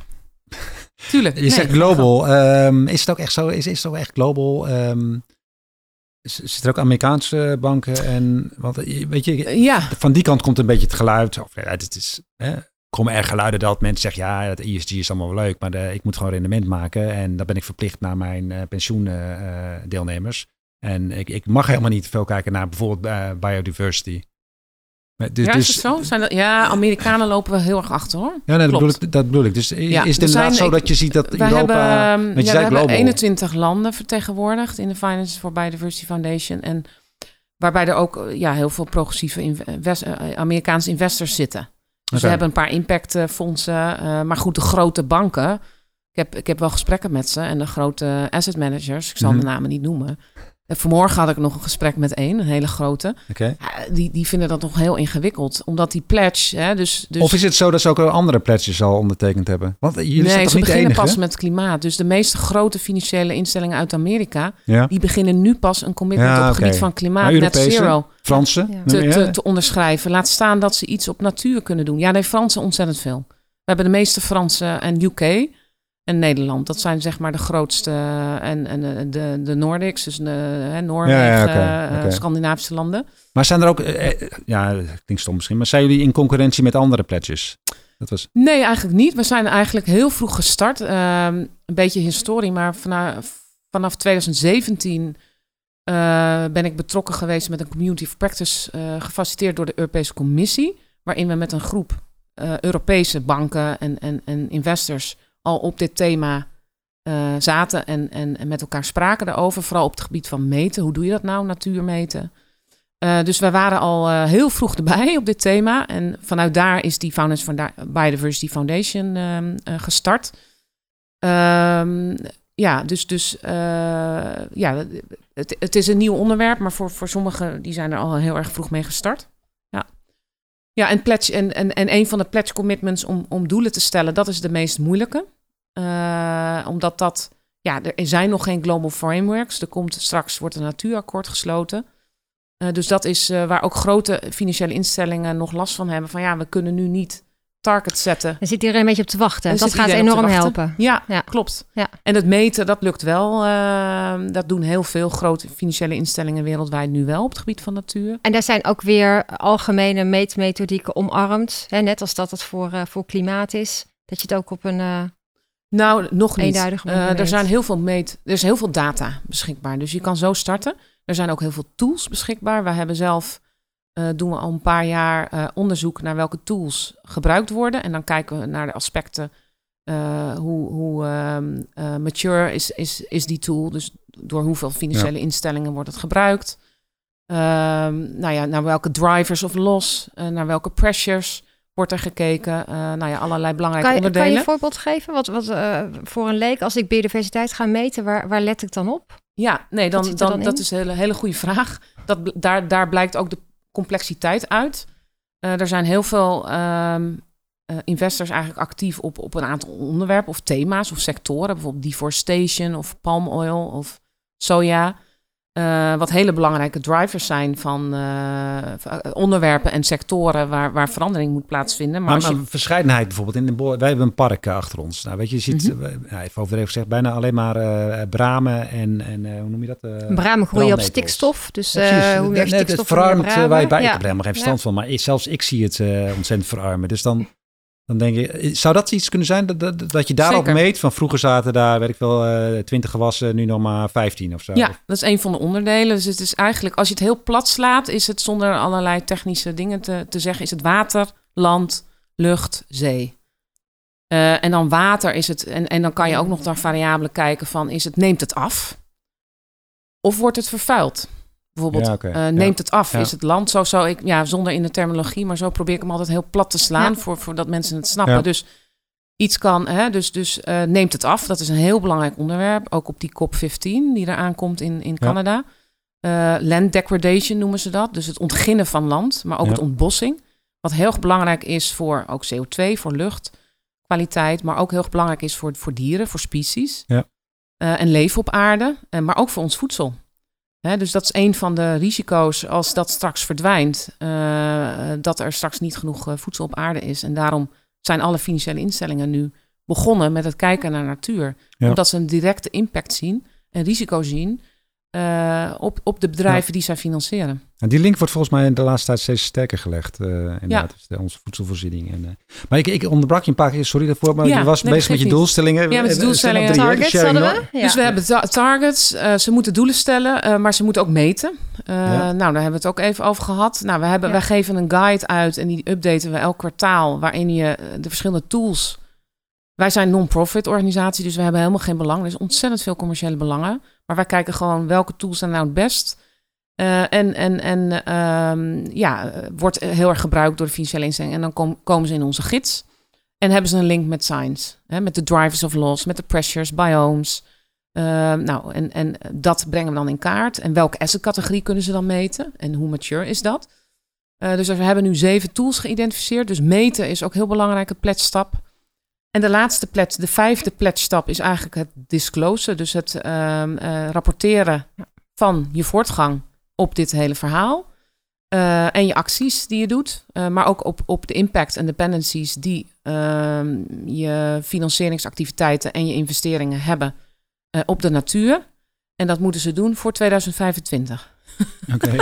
Speaker 1: Tuurlijk.
Speaker 2: Je nee, zegt global. Um, is het ook echt zo? Is, is het ook echt global? Um, Zitten er ook Amerikaanse banken en want weet je,
Speaker 1: ja.
Speaker 2: van die kant komt een beetje het geluid. Of, ja, het is, hè, komen er geluiden dat mensen zeggen, ja, het ESG is allemaal wel leuk, maar de, ik moet gewoon rendement maken en dan ben ik verplicht naar mijn uh, pensioendeelnemers. Uh, en ik, ik mag helemaal niet veel kijken naar bijvoorbeeld uh, biodiversity.
Speaker 1: Dus, ja, is het zo? Zijn dat, ja, Amerikanen lopen wel heel erg achter hoor.
Speaker 2: Ja, nee, dat, bedoel ik, dat bedoel ik. Dus ja, is het inderdaad zo dat je ziet dat Europa...
Speaker 1: Hebben, ja, we hebben 21 landen vertegenwoordigd in de Finance for Biodiversity Foundation. En waarbij er ook ja, heel veel progressieve invest, Amerikaanse investors zitten. Dus we hebben een paar impactfondsen. Uh, maar goed, de grote banken. Ik heb, ik heb wel gesprekken met ze. En de grote asset managers, ik zal mm -hmm. de namen niet noemen. Vanmorgen had ik nog een gesprek met een, een hele grote.
Speaker 2: Okay.
Speaker 1: die, die vinden dat nog heel ingewikkeld, omdat die pledge... Hè, dus, dus...
Speaker 2: Of is het zo dat ze ook andere pledges al ondertekend hebben? Want jullie
Speaker 1: nee,
Speaker 2: zijn toch
Speaker 1: ze
Speaker 2: niet
Speaker 1: beginnen
Speaker 2: enige?
Speaker 1: pas met klimaat. Dus de meeste grote financiële instellingen uit Amerika...
Speaker 2: Ja.
Speaker 1: die beginnen nu pas een commitment
Speaker 2: Ja,
Speaker 1: op het gebied van klimaat, net zero,
Speaker 2: Franse?
Speaker 3: Ja.
Speaker 1: te, te, te onderschrijven. Laat staan dat ze iets op natuur kunnen doen. Ja, nee, Fransen ontzettend veel. We hebben de meeste Fransen en UK... En Nederland, dat zijn zeg maar de grootste. En, en eh, de, de Nordics, dus de, hè, Noorwegen,
Speaker 2: Ja, ja, oké,
Speaker 1: eh. Scandinavische landen.
Speaker 2: Maar zijn er ook... eh, eh, ja, klinkt stom misschien. Maar zijn jullie in concurrentie met andere pledges? Dat was...
Speaker 1: Nee, eigenlijk niet. We zijn eigenlijk heel vroeg gestart. Ehm, een beetje historie, maar vanaf, vanaf 2017 eh, ben ik betrokken geweest met een Community of Practice, eh, gefaciliteerd door de Europese Commissie, waarin we met een groep eh, Europese banken en, en, en investors al op dit thema eh, zaten en, en, en met elkaar spraken daarover. Vooral op het gebied van meten. Hoe doe je dat nou, natuur meten? Eh, dus wij waren al eh, heel vroeg erbij op dit thema. En vanuit daar is die Founders Biodiversity Foundation ehm, eh, gestart. Ehm, ja, dus, dus ja, het, het is een nieuw onderwerp, maar voor, voor sommigen die zijn er al heel erg vroeg mee gestart. Ja, en, pledge, en, en, en een van de pledge commitments om, om doelen te stellen, dat is de meest moeilijke. Eh, omdat dat, ja, er zijn nog geen global frameworks. Er komt straks, wordt een natuurakkoord gesloten. Eh, dus dat is eh, waar ook grote financiële instellingen nog last van hebben. Van ja, we kunnen nu niet targets zetten.
Speaker 3: Daar zit iedereen een beetje op te wachten.
Speaker 1: Er
Speaker 3: dat gaat enorm helpen.
Speaker 1: Ja,
Speaker 3: Ja.
Speaker 1: klopt.
Speaker 3: Ja.
Speaker 1: En het meten, dat lukt wel. Eh, dat doen heel veel grote financiële instellingen wereldwijd nu wel op het gebied van natuur.
Speaker 3: En daar zijn ook weer algemene meetmethodieken omarmd. Hè, net als dat het voor, eh, voor klimaat is. Dat je het ook op een... eh,
Speaker 1: Nou, nog niet. Eh, er zijn heel veel meet, er is heel veel data beschikbaar. Dus je kan zo starten. Er zijn ook heel veel tools beschikbaar. We hebben zelf eh, doen we al een paar jaar eh, onderzoek naar welke tools gebruikt worden. En dan kijken we naar de aspecten. eh, hoe hoe ehm, eh, mature is, is, is die tool? Dus door hoeveel financiële instellingen wordt het gebruikt? Ehm, nou ja, naar welke drivers of loss, naar welke pressures wordt er gekeken? Eh, nou ja, allerlei belangrijke
Speaker 3: kan, je, kan
Speaker 1: onderdelen.
Speaker 3: je een voorbeeld geven? Wat, wat, eh, voor een leek, als ik biodiversiteit ga meten, waar, waar let ik dan op?
Speaker 1: Ja, nee, dan, dan,
Speaker 3: dan
Speaker 1: dat is een hele, hele goede vraag. Dat, daar, daar blijkt ook de complexiteit uit. Eh, er zijn heel veel eh, investors eigenlijk actief op, op een aantal onderwerpen of thema's of sectoren. Bijvoorbeeld deforestation of palm oil of soja. Uh, wat hele belangrijke drivers zijn van uh, onderwerpen en sectoren waar, waar verandering moet plaatsvinden.
Speaker 2: Maar, maar, je... verscheidenheid bijvoorbeeld. In de wij hebben een park achter ons. Nou, weet je, je ziet, mm -hmm. even overdreven gezegd, bijna alleen maar uh, bramen en, en hoe noem je dat?
Speaker 3: bramen groeien op stikstof. Dus ja, hoe meer stikstof
Speaker 2: Het verarmt waar je bij. Ja. Ik heb er helemaal geen verstand van. Maar zelfs ik zie het ontzettend verarmen. Dus dan dan denk je, zou dat iets kunnen zijn dat, dat, dat je daarop Zeker. meet? Van vroeger zaten daar, weet ik wel, uh, 20 gewassen, nu nog maar 15 of zo.
Speaker 1: Ja, dat is een van de onderdelen. Dus het is eigenlijk, als je het heel plat slaat, is het zonder allerlei technische dingen te, te zeggen, is het water, land, lucht, zee. Uh, en dan water is het, en, en dan kan je ook nog naar variabelen kijken van, is het, neemt het af? Of wordt het vervuild? Bijvoorbeeld, ja, okay. uh, neemt ja. het af? Ja. Is het land zo, zo? Ik, ja, zonder in de terminologie, maar zo probeer ik hem altijd heel plat te slaan, voor, voordat mensen het snappen. Dus iets kan, hè, dus, dus uh, neemt het af. Dat is een heel belangrijk onderwerp, ook op die COP15 die eraan komt in, in Canada. Uh, land degradation noemen ze dat, dus het ontginnen van land, maar ook het ontbossing. Wat heel erg belangrijk is voor ook CO2, voor luchtkwaliteit, maar ook heel erg belangrijk is voor, voor dieren, voor species. Ja. en leven op aarde, maar ook voor ons voedsel dus dat is een van de risico's als dat straks verdwijnt, uh, dat er straks niet genoeg uh, voedsel op aarde is. En daarom zijn alle financiële instellingen nu begonnen met het kijken naar natuur. Ja. Omdat ze een directe impact zien en risico zien uh, op, op de bedrijven ja. die zij financieren.
Speaker 2: En die link wordt volgens mij in de laatste tijd steeds sterker gelegd. Uh, inderdaad, ja. onze voedselvoorziening. En, uh, maar ik, ik onderbrak je een paar keer, sorry daarvoor, maar ja, je was nee, bezig met je doelstellingen.
Speaker 1: Ja, met de doelstellingen. Targets hadden we. Ja. Dus we hebben ta targets, ze moeten doelen stellen, maar ze moeten ook meten. Nou, daar hebben we het ook even over gehad. Nou, we hebben, wij geven een guide uit en die updaten we elk kwartaal, waarin je de verschillende tools... Wij zijn non-profit organisatie, dus we hebben helemaal geen belang. Er is ontzettend veel commerciële belangen. Maar wij kijken gewoon welke tools zijn nou het best. Uh, en en, en um, ja, wordt heel erg gebruikt door de financiële instellingen. En dan kom, komen ze in onze gids. En hebben ze een link met science. Hè, met de drivers of loss, met de pressures, biomes. Uh, nou, en, en dat brengen we dan in kaart. En welke asset-categorie kunnen ze dan meten? En hoe mature is dat? Uh, dus we hebben nu zeven tools geïdentificeerd. Dus meten is ook heel belangrijke pledstap. En de laatste pledge, de vijfde pledge-stap, is eigenlijk het disclosen. Dus het uh, uh, rapporteren van je voortgang op dit hele verhaal. Uh, en je acties die je doet. Eh, maar ook op, op de impact en dependencies die ehm, je financieringsactiviteiten en je investeringen hebben eh, op de natuur. En dat moeten ze doen voor 2025.
Speaker 2: Oké.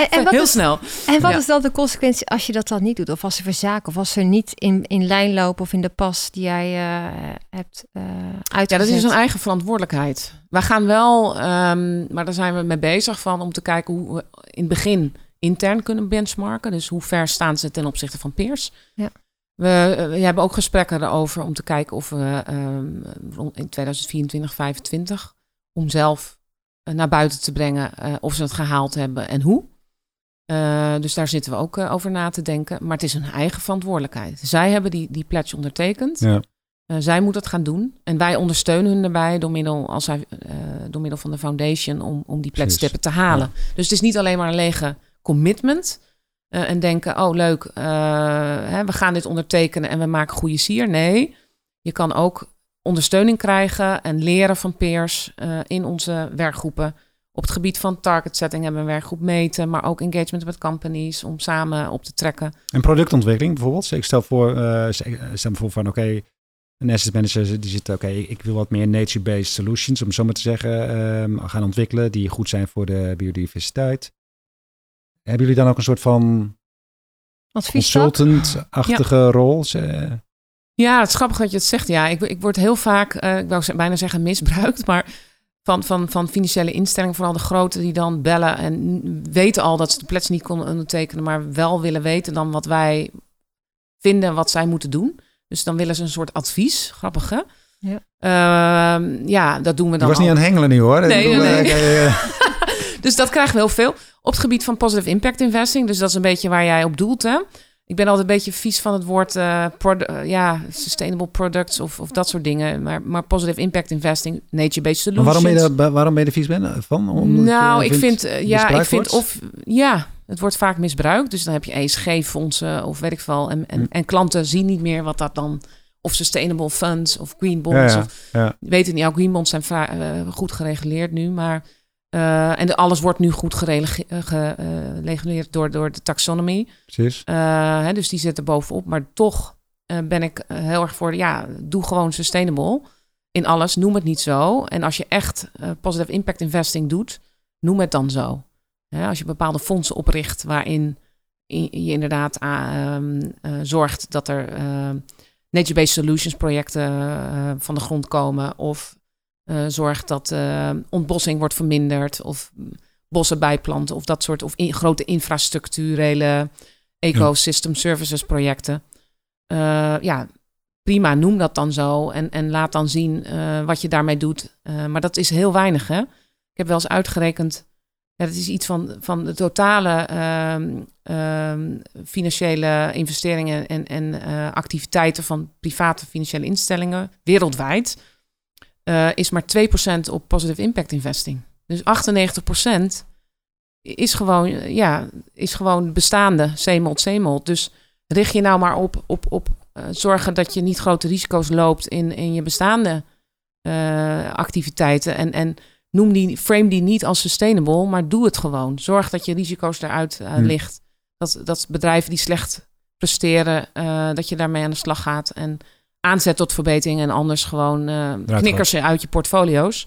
Speaker 3: en, en
Speaker 1: Heel
Speaker 3: is,
Speaker 1: snel.
Speaker 3: En wat ja. is dan de consequentie als je dat dan niet doet? Of als ze verzaken? Of als ze niet in, in lijn lopen of in de pas die jij uh, hebt uh, uitgezet?
Speaker 1: Ja, dat is een eigen verantwoordelijkheid. We gaan wel, um, maar daar zijn we mee bezig van om te kijken hoe we in het begin intern kunnen benchmarken. Dus hoe ver staan ze ten opzichte van peers? Ja. We, we, hebben ook gesprekken erover om te kijken of we um, in 2024, 2025 om zelf naar buiten te brengen uh, of ze het gehaald hebben en hoe. Uh, dus daar zitten we ook over na te denken. Maar het is hun eigen verantwoordelijkheid. Zij hebben die, die pledge ondertekend. Ja. zij moeten het gaan doen. En wij ondersteunen hun daarbij door middel, als zij, door middel van de foundation om, om die pledge steppen te halen. Ja. Dus het is niet alleen maar een lege commitment. En denken, oh leuk, hè, we gaan dit ondertekenen en we maken goede sier. Nee, je kan ook ondersteuning krijgen en leren van peers uh, in onze werkgroepen. Op het gebied van target setting hebben we een werkgroep meten, maar ook engagement met companies om samen op te trekken.
Speaker 2: En productontwikkeling bijvoorbeeld. Ik stel voor, stel voor van oké, okay, een asset manager die zit, oké, okay, ik wil wat meer nature-based solutions, om zo maar te zeggen, um, gaan ontwikkelen die goed zijn voor de biodiversiteit. Hebben jullie dan ook een soort van consultant-achtige ja. rol?
Speaker 1: Ja, het is grappig dat je het zegt. Ja, ik, ik word heel vaak, uh, ik wou bijna zeggen misbruikt, maar van, van, van financiële instellingen, vooral de grote, die dan bellen en weten al dat ze de plets niet konden ondertekenen, maar wel willen weten dan wat wij vinden wat zij moeten doen. Dus dan willen ze een soort advies. Grappig, hè? Ja, uh, ja dat doen we dan.
Speaker 2: Je was niet aan het hengelen nu hoor.
Speaker 1: Nee, nee, nee. dus dat krijgen we heel veel. Op het gebied van positive impact investing, dus dat is een beetje waar jij op doelt, hè? Ik ben altijd een beetje vies van het woord uh, ja, sustainable products of, of dat soort dingen. Maar, maar positive impact investing, nature-based solutions.
Speaker 2: Maar waarom ben je, er, waarom ben je er vies ben van?
Speaker 1: Omdat nou, ik vind, uh, ja, ik vind of ja, het wordt vaak misbruikt. Dus dan heb je ESG-fondsen of weet ik veel. En, en, hm. en, klanten zien niet meer wat dat dan of sustainable funds of green bonds. Ja, ja, of, ja. Weten niet, jouw green bonds zijn goed gereguleerd nu, maar Uh, en alles wordt nu goed gereguleerd door, door de taxonomy.
Speaker 2: Precies.
Speaker 1: Hè, dus die zitten bovenop. Maar toch ben ik heel erg voor, ja, doe gewoon sustainable in alles. Noem het niet zo. En als je echt positive impact investing doet, noem het dan zo. als je bepaalde fondsen opricht waarin je inderdaad ehm, zorgt dat er nature-based solutions projecten van de grond komen of uh, zorgt dat uh, ontbossing wordt verminderd of bossen bijplanten of dat soort of in, grote infrastructurele ecosystem services projecten. Uh, ja, prima, noem dat dan zo en, en laat dan zien wat je daarmee doet. maar dat is heel weinig, hè? Ik heb wel eens uitgerekend, ja, dat is iets van, van de totale uh, financiële investeringen en, en activiteiten van private financiële instellingen wereldwijd uh, is maar 2% op positive impact investing. Dus 98% is gewoon, ja, is gewoon bestaande zeemold, zeemold. Dus richt je nou maar op, op, op uh, zorgen dat je niet grote risico's loopt in, in je bestaande uh, activiteiten. En, en noem die, frame die niet als sustainable, maar doe het gewoon. Zorg dat je risico's eruit uh, hmm. ligt. Dat, dat bedrijven die slecht presteren, dat je daarmee aan de slag gaat. En aanzet tot verbetering en anders gewoon uh, knikkers ze uit je portfolio's.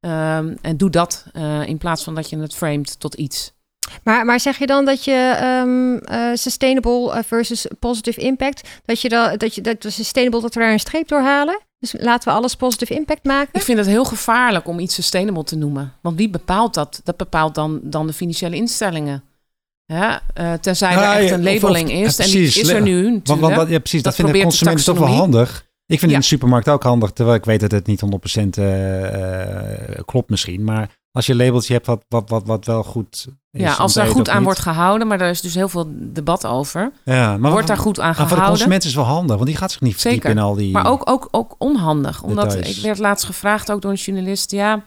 Speaker 1: Um, en doe dat uh, in plaats van dat je het framed tot iets.
Speaker 3: Maar, maar zeg je dan dat je um, uh, sustainable versus positive impact, dat je dat, dat je dat sustainable dat we daar een streep door halen? Dus laten we alles positive impact maken?
Speaker 1: Ik vind het heel gevaarlijk om iets sustainable te noemen. Want wie bepaalt dat? Dat bepaalt dan, dan de financiële instellingen. Ja, uh, tenzij er echt een labeling is. en die is er nu
Speaker 2: Want, want dat, ja, precies, dat, dat vinden consumenten toch wel handig. Ik vind ja. in de supermarkt ook handig, terwijl ik weet dat het niet 100% uh, uh, klopt misschien. Maar als je labeltje hebt wat, wat, wat, wat wel goed
Speaker 1: is. Ja, als daar goed aan wordt gehouden, maar daar is dus heel veel debat over. Ja, maar wordt daar goed aan gehouden?
Speaker 2: Voor de consument is wel handig, want die gaat zich niet verdiepen in al die
Speaker 1: Maar ook, ook, ook onhandig. Omdat ik werd laatst gevraagd, ook door een journalist, ja...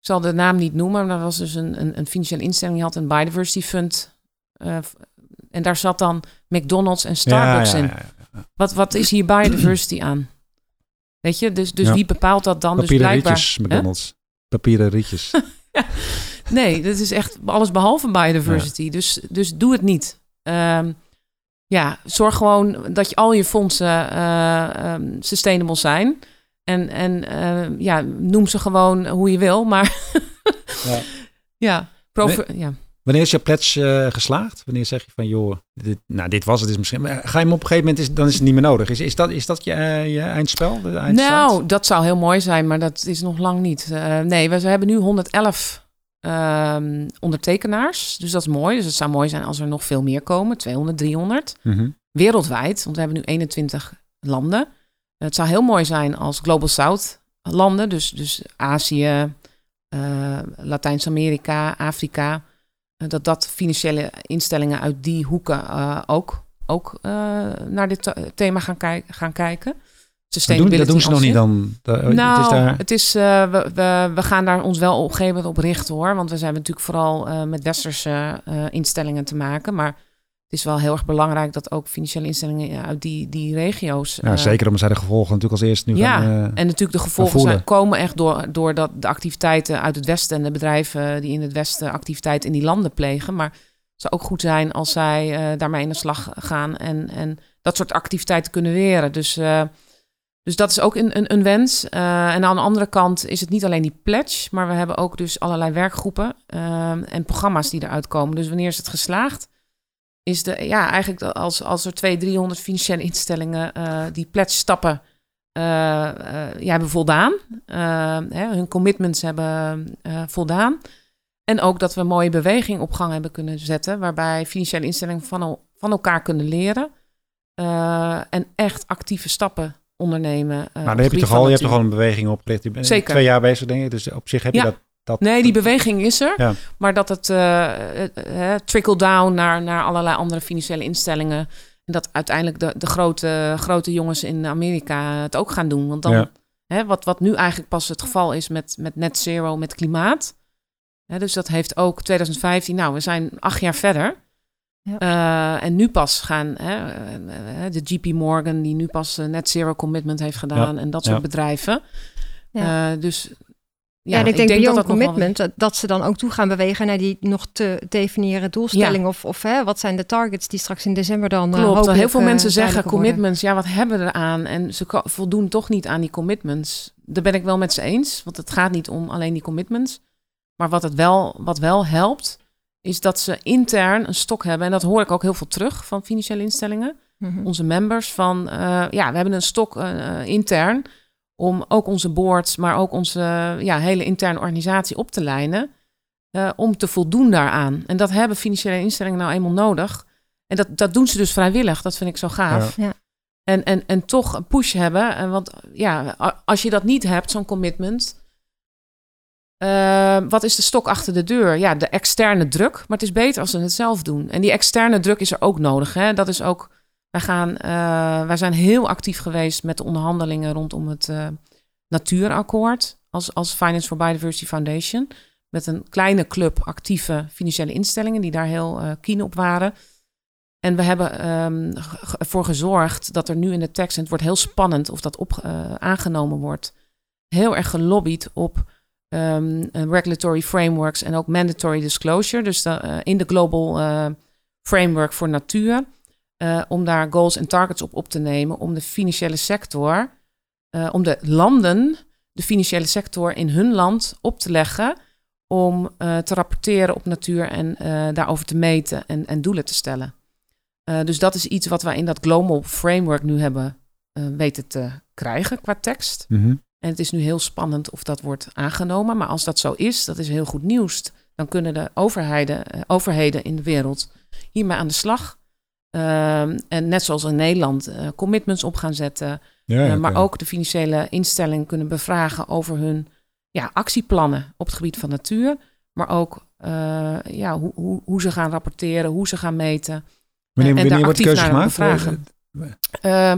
Speaker 1: Ik zal de naam niet noemen, maar dat was dus een, een, een financiële instelling. Die had een biodiversity fund uh, en daar zat dan McDonald's en Starbucks ja, ja, in. Wat, wat is hier biodiversity aan? Weet je, dus, dus wie bepaalt dat dan?
Speaker 2: Dus Papieren
Speaker 1: dus
Speaker 2: blijkbaar, rietjes, McDonald's. Papieren rietjes.
Speaker 1: nee, dat is echt alles behalve biodiversity. Dus, dus doe het niet. Um, ja, zorg gewoon dat je al je fondsen uh, um, sustainable zijn. En, en uh, ja, noem ze gewoon hoe je wil, maar ja, ja, nee. ja.
Speaker 2: Wanneer is je pledge uh, geslaagd? Wanneer zeg je van, joh, dit, nou, dit was het is misschien. Ga je hem op een gegeven moment, is, dan is het niet meer nodig. Is, is, dat, is dat je, uh, je eindspel? De
Speaker 1: nou, dat zou heel mooi zijn, maar dat is nog lang niet. Uh, nee, we, we, hebben nu 111 ehm, ondertekenaars. Dus dat is mooi. Dus het zou mooi zijn als er nog veel meer komen. 200, 300. Mm -hmm. Wereldwijd, want we hebben nu 21 landen. Het zou heel mooi zijn als Global South landen. Dus, dus Azië, Latijns-Amerika, Afrika eh, dat dat financiële instellingen uit die hoeken uh, ook, ook uh, naar dit thema gaan, kijk, gaan kijken.
Speaker 2: Dat doen, dat doen ze nog niet dan?
Speaker 1: nou, het is, daar... het is uh, we, we, we, gaan daar ons wel op een gegeven moment op richten hoor. Want we zijn natuurlijk vooral met westerse instellingen te maken. Maar het is wel heel erg belangrijk dat ook financiële instellingen uit die, die regio's.
Speaker 2: Ja, zeker omdat zij de gevolgen natuurlijk als eerste nu
Speaker 1: ja,
Speaker 2: gaan,
Speaker 1: uh, en natuurlijk de gevolgen zijn, komen echt door, door dat de activiteiten uit het Westen en de bedrijven die in het Westen activiteit in die landen plegen. Maar het zou ook goed zijn als zij uh, daarmee in de slag gaan en, en dat soort activiteiten kunnen weren. Dus, dus dat is ook een, een, een wens. en aan de andere kant is het niet alleen die pledge, maar we hebben ook dus allerlei werkgroepen en programma's die eruit komen. Dus wanneer is het geslaagd? Is de, ja, eigenlijk als, als er 200, 300 financiële instellingen uh, die pledge stappen, uh, uh, ja, hebben voldaan. Hè, hun commitments hebben voldaan. En ook dat we een mooie beweging op gang hebben kunnen zetten, waarbij financiële instellingen van, van elkaar kunnen leren en echt actieve stappen ondernemen.
Speaker 2: maar dan heb je toch al, je hebt toch al een beweging opgericht. Je bent Zeker. twee jaar bezig, denk ik. Dus op zich heb je dat
Speaker 1: nee, die beweging is er. Maar dat het uh, uh, trickle down naar, naar allerlei andere financiële instellingen. En dat uiteindelijk de, de grote, grote jongens in Amerika het ook gaan doen. Want dan, hè, wat, wat nu eigenlijk pas het geval is met, met net zero, met klimaat. Hè, dus dat heeft ook 2015, nou, we zijn acht jaar verder. Ja. Uh, en nu pas gaan hè, de JP Morgan, die nu pas net zero commitment heeft gedaan. En dat soort bedrijven. Uh, dus
Speaker 3: Ja, en ik, denk,
Speaker 1: dat dat wel-
Speaker 3: Commitment, dat, dat ze dan ook toe gaan bewegen naar die nog te definiëren doelstelling. Of, of hè, wat zijn de targets die straks in december dan eh,
Speaker 1: Klopt. Heel veel
Speaker 3: eh,
Speaker 1: mensen zeggen
Speaker 3: worden.
Speaker 1: commitments. Ja, wat hebben we eraan? En ze voldoen toch niet aan die commitments. Daar ben ik wel met ze eens. Want het gaat niet om alleen die commitments. Maar wat, het wel, wat wel helpt, is dat ze intern een stok hebben. En dat hoor ik ook heel veel terug van financiële instellingen.
Speaker 3: Mhm.
Speaker 1: Onze members van, eh, ja, we hebben een stok intern. Om ook onze boards, maar ook onze ja, hele interne organisatie op te lijnen. eh, om te voldoen daaraan. En dat hebben financiële instellingen nou eenmaal nodig. En dat, dat doen ze dus vrijwillig. Dat vind ik zo gaaf.
Speaker 3: Ja. Ja.
Speaker 1: En, en, en toch een push hebben. En want ja, als je dat niet hebt, zo'n commitment. eh, wat is de stok achter de deur? Ja, de externe druk. Maar het is beter als ze het zelf doen. En die externe druk is er ook nodig. Hè? Dat is ook. Wij, gaan, eh, wij zijn heel actief geweest met de onderhandelingen rondom het eh, Natuurakkoord. Als, als Finance for Biodiversity Foundation. Met een kleine club actieve financiële instellingen die daar heel eh keen op waren. En we hebben g- ervoor gezorgd dat er nu in de tekst, en het wordt heel spannend of dat op, aangenomen wordt, heel erg gelobbyd op ehm, eh, regulatory frameworks en ook mandatory disclosure. Dus in de global framework voor natuur, eh, om daar goals en targets op op te nemen, om de financiële sector, eh, om de landen, de financiële sector in hun land op te leggen om eh, te rapporteren op natuur en daarover te meten en, en doelen te stellen. Dus dat is iets wat wij in dat global framework nu hebben weten te krijgen qua tekst.
Speaker 2: Mhm.
Speaker 1: En het is nu heel spannend of dat wordt aangenomen. Maar als dat zo is, dat is heel goed nieuws. Dan kunnen de overheden, overheden in de wereld hiermee aan de slag. Ehm, en net zoals in Nederland eh, commitments op gaan zetten.
Speaker 2: Ja,
Speaker 1: Eh, maar ook de financiële instellingen kunnen bevragen over hun ja, actieplannen op het gebied van natuur. Maar ook eh, ja, hoe, hoe, hoe ze gaan rapporteren, hoe ze gaan meten.
Speaker 2: Wanneer,
Speaker 1: en
Speaker 2: wanneer wordt de
Speaker 1: actief
Speaker 2: keuze
Speaker 1: naar
Speaker 2: gemaakt?
Speaker 1: bevragen. Eh,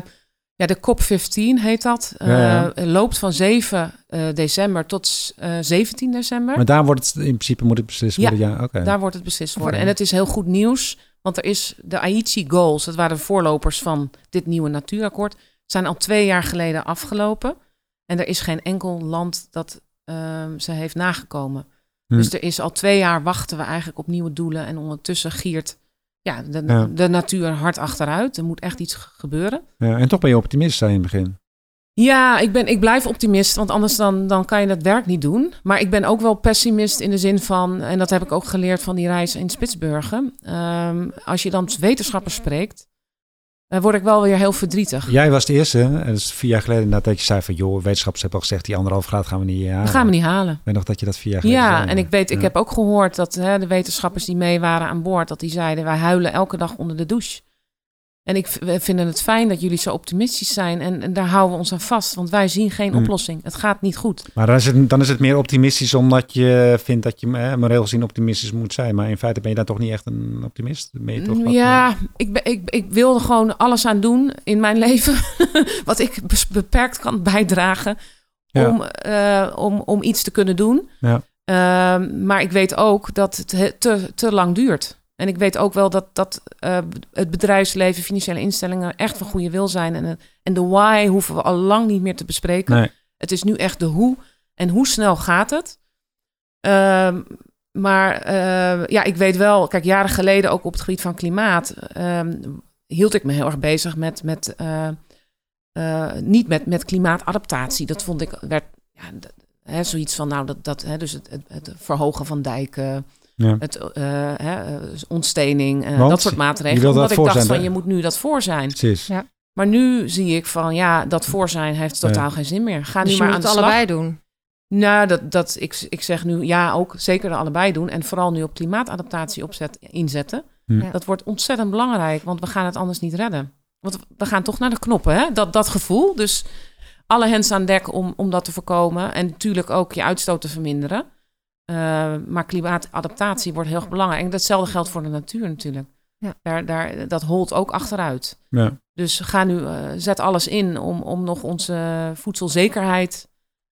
Speaker 1: ja, de COP15 heet dat.
Speaker 2: Ja,
Speaker 1: Loopt van 7 eh, december tot eh 17 december.
Speaker 2: Maar daar wordt het in principe moet het beslist worden. Ja.
Speaker 1: Daar wordt het beslist worden. En het is heel goed nieuws, want er is de Aichi Goals, dat waren de voorlopers van dit nieuwe natuurakkoord, zijn al twee jaar geleden afgelopen. En er is geen enkel land dat ehm, ze heeft nagekomen.
Speaker 2: Hm.
Speaker 1: Dus er is al twee jaar wachten we eigenlijk op nieuwe doelen. En ondertussen giert ja, de,
Speaker 2: Ja.
Speaker 1: de natuur hard achteruit. Er moet echt iets gebeuren.
Speaker 2: Ja, en toch ben je optimist, zei je in het begin.
Speaker 1: Ja, ik, ben, ik blijf optimist, want anders dan, dan kan je dat werk niet doen. Maar ik ben ook wel pessimist in de zin van, en dat heb ik ook geleerd van die reis in Spitsbergen. Ehm, als je dan wetenschappers spreekt, eh, word ik wel weer heel verdrietig.
Speaker 2: Jij was de eerste, is vier jaar geleden dat je zei van... joh, wetenschappers hebben al gezegd, die anderhalf graad gaan we niet halen.
Speaker 1: Dat gaan we niet halen.
Speaker 2: Ik weet nog dat je dat vier jaar geleden
Speaker 1: Ja,
Speaker 2: zei.
Speaker 1: en ik weet, ik heb ook gehoord dat hè, de wetenschappers die mee waren aan boord, dat die zeiden, wij huilen elke dag onder de douche. En ik we vinden het fijn dat jullie zo optimistisch zijn en, en daar houden we ons aan vast, want wij zien geen
Speaker 2: Hm.
Speaker 1: oplossing. Het gaat niet goed.
Speaker 2: Maar dan is, het, dan is het meer optimistisch omdat je vindt dat je eh, moreel gezien optimistisch moet zijn. Maar in feite ben je daar toch niet echt een optimist? Ben je toch wat,
Speaker 1: Mm, ja, ik, ben, ik, ik wil er gewoon alles aan doen in mijn leven. wat ik beperkt kan bijdragen.
Speaker 2: Ja.
Speaker 1: Om, eh, om, om iets te kunnen doen.
Speaker 2: Ja.
Speaker 1: Ehm, maar ik weet ook dat het he- te, te lang duurt. En ik weet ook wel dat, dat eh, het bedrijfsleven, financiële instellingen echt van goede wil zijn. En, het- en de why hoeven we al lang niet meer te bespreken.
Speaker 2: Nee.
Speaker 1: Het is nu echt de hoe en hoe snel gaat het. Ehm, maar eh, ja, ik weet wel, kijk, jaren geleden ook op het gebied van klimaat ehm, hield ik me heel erg bezig met, met eh, eh, niet met, met klimaatadaptatie. Dat vond ik, werd ja, hè, zoiets van, nou, dat, dat hè, dus het, het, het verhogen van dijken,
Speaker 2: Ja.
Speaker 1: het eh, hè, eh, ontstening, eh, dat soort maatregelen. Omdat
Speaker 2: dat
Speaker 1: ik dacht
Speaker 2: zijn,
Speaker 1: van,
Speaker 2: hè?
Speaker 1: je moet nu dat voor zijn.
Speaker 2: Precies.
Speaker 3: Ja.
Speaker 1: Maar nu zie ik van, ja, dat voor zijn heeft totaal geen zin meer. Ga
Speaker 3: Dus
Speaker 1: nu
Speaker 3: je
Speaker 1: maar
Speaker 3: moet
Speaker 1: aan de
Speaker 3: het
Speaker 1: slag.
Speaker 3: allebei doen.
Speaker 1: Nou, dat, dat, ik, ik zeg nu ja, ook zeker er allebei doen. En vooral nu op klimaatadaptatie opzet, inzetten.
Speaker 2: Hm.
Speaker 3: Ja.
Speaker 1: Dat wordt ontzettend belangrijk, want we gaan het anders niet redden. Want we gaan toch naar de knoppen, hè? Dat, dat gevoel. Dus alle hens aan dek om, om dat te voorkomen. En natuurlijk ook je uitstoot te verminderen. Eh, maar klimaatadaptatie wordt heel erg belangrijk. En datzelfde geldt voor de natuur natuurlijk.
Speaker 3: Ja.
Speaker 1: Daar, daar, dat holt ook achteruit.
Speaker 2: Ja.
Speaker 1: Dus ga nu, eh, zet alles in om, om nog onze voedselzekerheid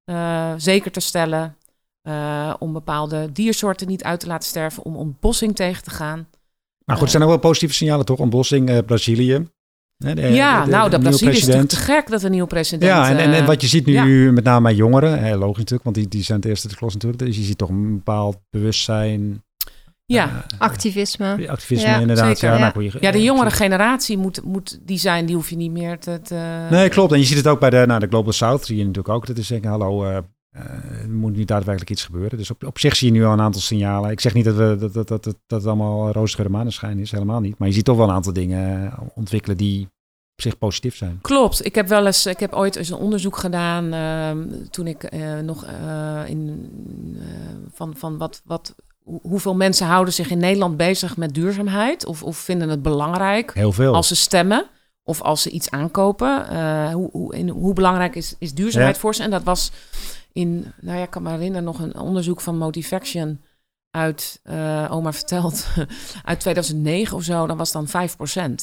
Speaker 1: eh, zeker te stellen. eh, om bepaalde diersoorten niet uit te laten sterven. Om ontbossing tegen te gaan.
Speaker 2: Maar goed, er zijn ook wel positieve signalen toch? Ontbossing, Brazilië. De-
Speaker 1: ja,
Speaker 2: de- de-
Speaker 1: nou,
Speaker 2: de
Speaker 1: dat
Speaker 2: nieuwe
Speaker 1: Brazilië is te gek dat een nieuwe president...
Speaker 2: Ja, en, en, en
Speaker 1: eh,
Speaker 2: wat je ziet nu
Speaker 1: ja.
Speaker 2: met name bij jongeren, hè, logisch natuurlijk, want die, die zijn het eerste de klas natuurlijk. Dus je ziet toch een bepaald bewustzijn.
Speaker 1: Ja.
Speaker 2: eh,
Speaker 3: Activisme.
Speaker 2: activisme
Speaker 3: Ja,
Speaker 2: inderdaad.
Speaker 1: zeker,
Speaker 2: ja,
Speaker 3: ja.
Speaker 2: nou, je-
Speaker 1: Ja, de
Speaker 2: eh,
Speaker 1: jongere generatie moet, moet die zijn, die hoef je niet meer te... te
Speaker 2: Nee, klopt. En je ziet het ook bij de, nou, de Global South, zie je natuurlijk ook. Dat is zeggen, hallo, er moet nu daadwerkelijk iets gebeuren. Dus op, op zich zie je nu al een aantal signalen. Ik zeg niet dat, we, dat, dat, dat, dat, het allemaal roze geur en maneschijn is, helemaal niet. Maar je ziet toch wel een aantal dingen eh, ontwikkelen die op zich positief zijn.
Speaker 1: Klopt. Ik heb wel eens, ik heb ooit eens een onderzoek gedaan ehm, toen ik eh, nog eh, in eh, van, van wat, wat, hoe- hoeveel mensen houden zich in Nederland bezig met duurzaamheid of, of vinden het belangrijk
Speaker 2: Heel veel.
Speaker 1: als ze stemmen of als ze iets aankopen. Eh, hoe, hoe, in, hoe belangrijk is, is duurzaamheid
Speaker 2: Ja.
Speaker 1: voor ze? En dat was in, nou ja, ik kan me herinneren nog een onderzoek van Motivaction uit, eh, oma verteld, uit 2009 of zo. Dan was dan 5%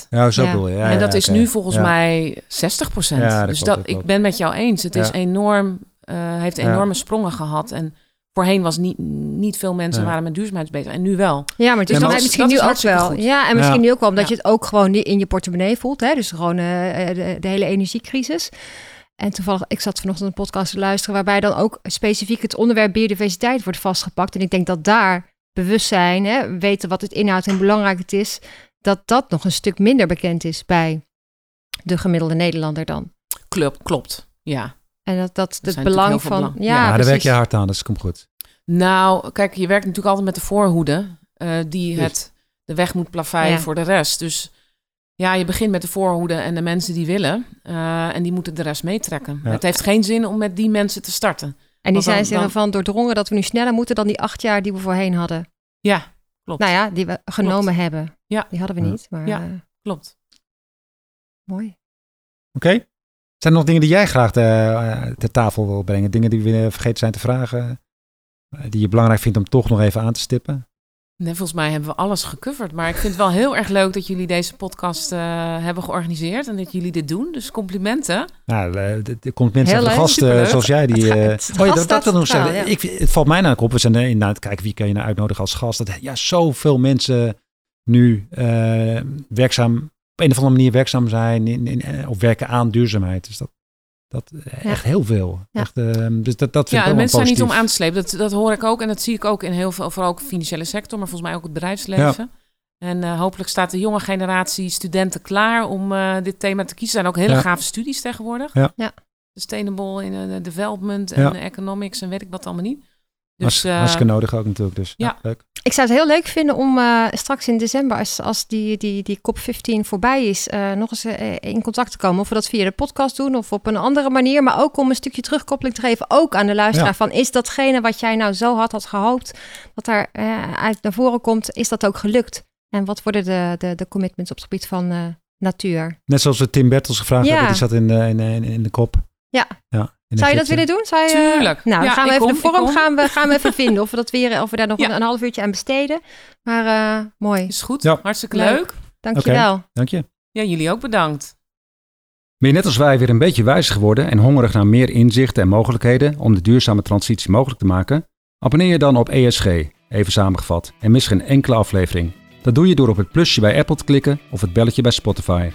Speaker 2: ja, zo
Speaker 3: Ja.
Speaker 2: bedoel je. Ja,
Speaker 1: en dat
Speaker 2: ja,
Speaker 1: is nu volgens
Speaker 2: Ja.
Speaker 1: mij 60
Speaker 2: Ja, dat
Speaker 1: dus
Speaker 2: klopt,
Speaker 1: dat,
Speaker 2: dat
Speaker 1: ik ben met jou eens. Het is enorm, eh, heeft
Speaker 2: Ja.
Speaker 1: enorme sprongen gehad. En voorheen was niet, niet veel mensen
Speaker 2: Ja.
Speaker 1: waren met duurzaamheid bezig. En nu wel.
Speaker 3: Ja, maar het is dan
Speaker 2: maar
Speaker 3: misschien nu ook wel.
Speaker 1: goed.
Speaker 3: Ja, en misschien
Speaker 2: Ja.
Speaker 3: nu ook wel omdat
Speaker 1: Ja.
Speaker 3: je het ook gewoon niet in je portemonnee voelt. Hè? Dus gewoon eh, de, de hele energiecrisis. En toevallig, ik zat vanochtend een podcast te luisteren waarbij dan ook specifiek het onderwerp biodiversiteit wordt vastgepakt. En ik denk dat daar bewustzijn, hè, weten wat het inhoudt en hoe belangrijk het is, dat dat nog een stuk minder bekend is bij de gemiddelde Nederlander dan.
Speaker 1: Klopt, klopt. Ja.
Speaker 3: En dat, dat het belang van. Ja,
Speaker 2: daar werk je hard aan, dus komt goed.
Speaker 1: Nou, kijk, je werkt natuurlijk altijd met de voorhoede. eh, die het, de weg moet plaveien
Speaker 3: Ja.
Speaker 1: voor de rest. Dus ja, je begint met de voorhoede en de mensen die willen. eh, en die moeten de rest meetrekken.
Speaker 2: Ja.
Speaker 1: Het heeft geen zin om met die mensen te starten.
Speaker 3: En die zijn zich
Speaker 1: dan-
Speaker 3: ervan doordrongen dat we nu sneller moeten dan die acht jaar die we voorheen hadden.
Speaker 1: Ja, klopt.
Speaker 3: Nou ja, die we genomen hebben.
Speaker 1: Ja.
Speaker 3: Die hadden we
Speaker 2: Ja.
Speaker 3: niet, maar
Speaker 1: Ja.
Speaker 3: eh,
Speaker 1: Klopt.
Speaker 3: mooi.
Speaker 2: Oké. Zijn er nog dingen die jij graag ter, ter tafel wil brengen? Dingen die we vergeten zijn te vragen? eh, Die je belangrijk vindt om toch nog even aan te stippen?
Speaker 1: Nee, volgens mij hebben we alles gecoverd. Maar ik vind het wel heel erg leuk dat jullie deze podcast eh, hebben georganiseerd. En dat jullie dit doen. Dus complimenten.
Speaker 2: Nou, eh, de, de complimenten zijn de gasten
Speaker 1: superleuk.
Speaker 2: zoals jij. Die,
Speaker 3: Het
Speaker 2: eh,
Speaker 3: het
Speaker 2: oh ja, dat, dat wil nog zeggen. Ik, het valt mij namelijk op. We zijn eh, inderdaad, kijken wie kan je nou uitnodigen als gast. Dat ja, zoveel mensen nu eh, werkzaam, op een of andere manier werkzaam zijn in, in, eh, of werken aan duurzaamheid. Dus dat, dat eh,
Speaker 3: Ja.
Speaker 2: echt heel veel.
Speaker 3: Ja.
Speaker 2: Echt, eh, dus dat, dat vind
Speaker 1: Ja,
Speaker 2: ik
Speaker 1: en
Speaker 2: wel
Speaker 1: mensen zijn niet om aan te slepen. Dat, dat hoor ik ook. En dat zie ik ook in heel veel, vooral ook de financiële sector. Maar volgens mij ook het bedrijfsleven. En eh, hopelijk staat de jonge generatie studenten klaar om eh, dit thema te kiezen. Er zijn ook hele
Speaker 2: Ja.
Speaker 1: gave studies tegenwoordig.
Speaker 2: Ja.
Speaker 3: Ja.
Speaker 1: Sustainable in development en
Speaker 2: Ja.
Speaker 1: economics en weet ik wat allemaal niet. Dus
Speaker 2: Hartst-
Speaker 1: eh,
Speaker 2: hartstikke nodig ook natuurlijk. Dus ja,
Speaker 1: ja.
Speaker 2: leuk.
Speaker 3: Ik zou het heel leuk vinden om eh, straks in december, als, als die, die, die COP15 voorbij is, eh, nog eens in contact te komen. Of we dat via de podcast doen of op een andere manier. Maar ook om een stukje terugkoppeling te geven, ook aan de luisteraar.
Speaker 2: Ja.
Speaker 3: Van is datgene wat jij nou zo had, had gehoopt, dat daar eh, uit naar voren komt, is dat ook gelukt? En wat worden de, de, de commitments op het gebied van eh, natuur?
Speaker 2: Net zoals we Tim Bertels gevraagd
Speaker 3: Ja.
Speaker 2: hebben. Die zat in de, in, in, in de kop.
Speaker 3: Ja.
Speaker 2: ja
Speaker 3: Zou je dat willen doen? Zou je, eh,
Speaker 1: Tuurlijk.
Speaker 3: Nou,
Speaker 1: Ja,
Speaker 3: gaan we even
Speaker 1: kom,
Speaker 3: de vorm gaan we, gaan we even vinden. Of we, dat weer, of we daar nog
Speaker 1: Ja.
Speaker 3: een, een half uurtje aan besteden. Maar eh, mooi.
Speaker 1: is goed.
Speaker 2: Ja.
Speaker 1: Hartstikke
Speaker 3: Leuk.
Speaker 1: leuk.
Speaker 3: Dankjewel.
Speaker 2: Dank je.
Speaker 1: Ja, jullie ook bedankt.
Speaker 2: Ben je net als wij weer een beetje wijzer geworden en hongerig naar meer inzichten en mogelijkheden om de duurzame transitie mogelijk te maken? Abonneer je dan op ESG, even samengevat, en mis geen enkele aflevering. Dat doe je door op het plusje bij Apple te klikken of het belletje bij Spotify.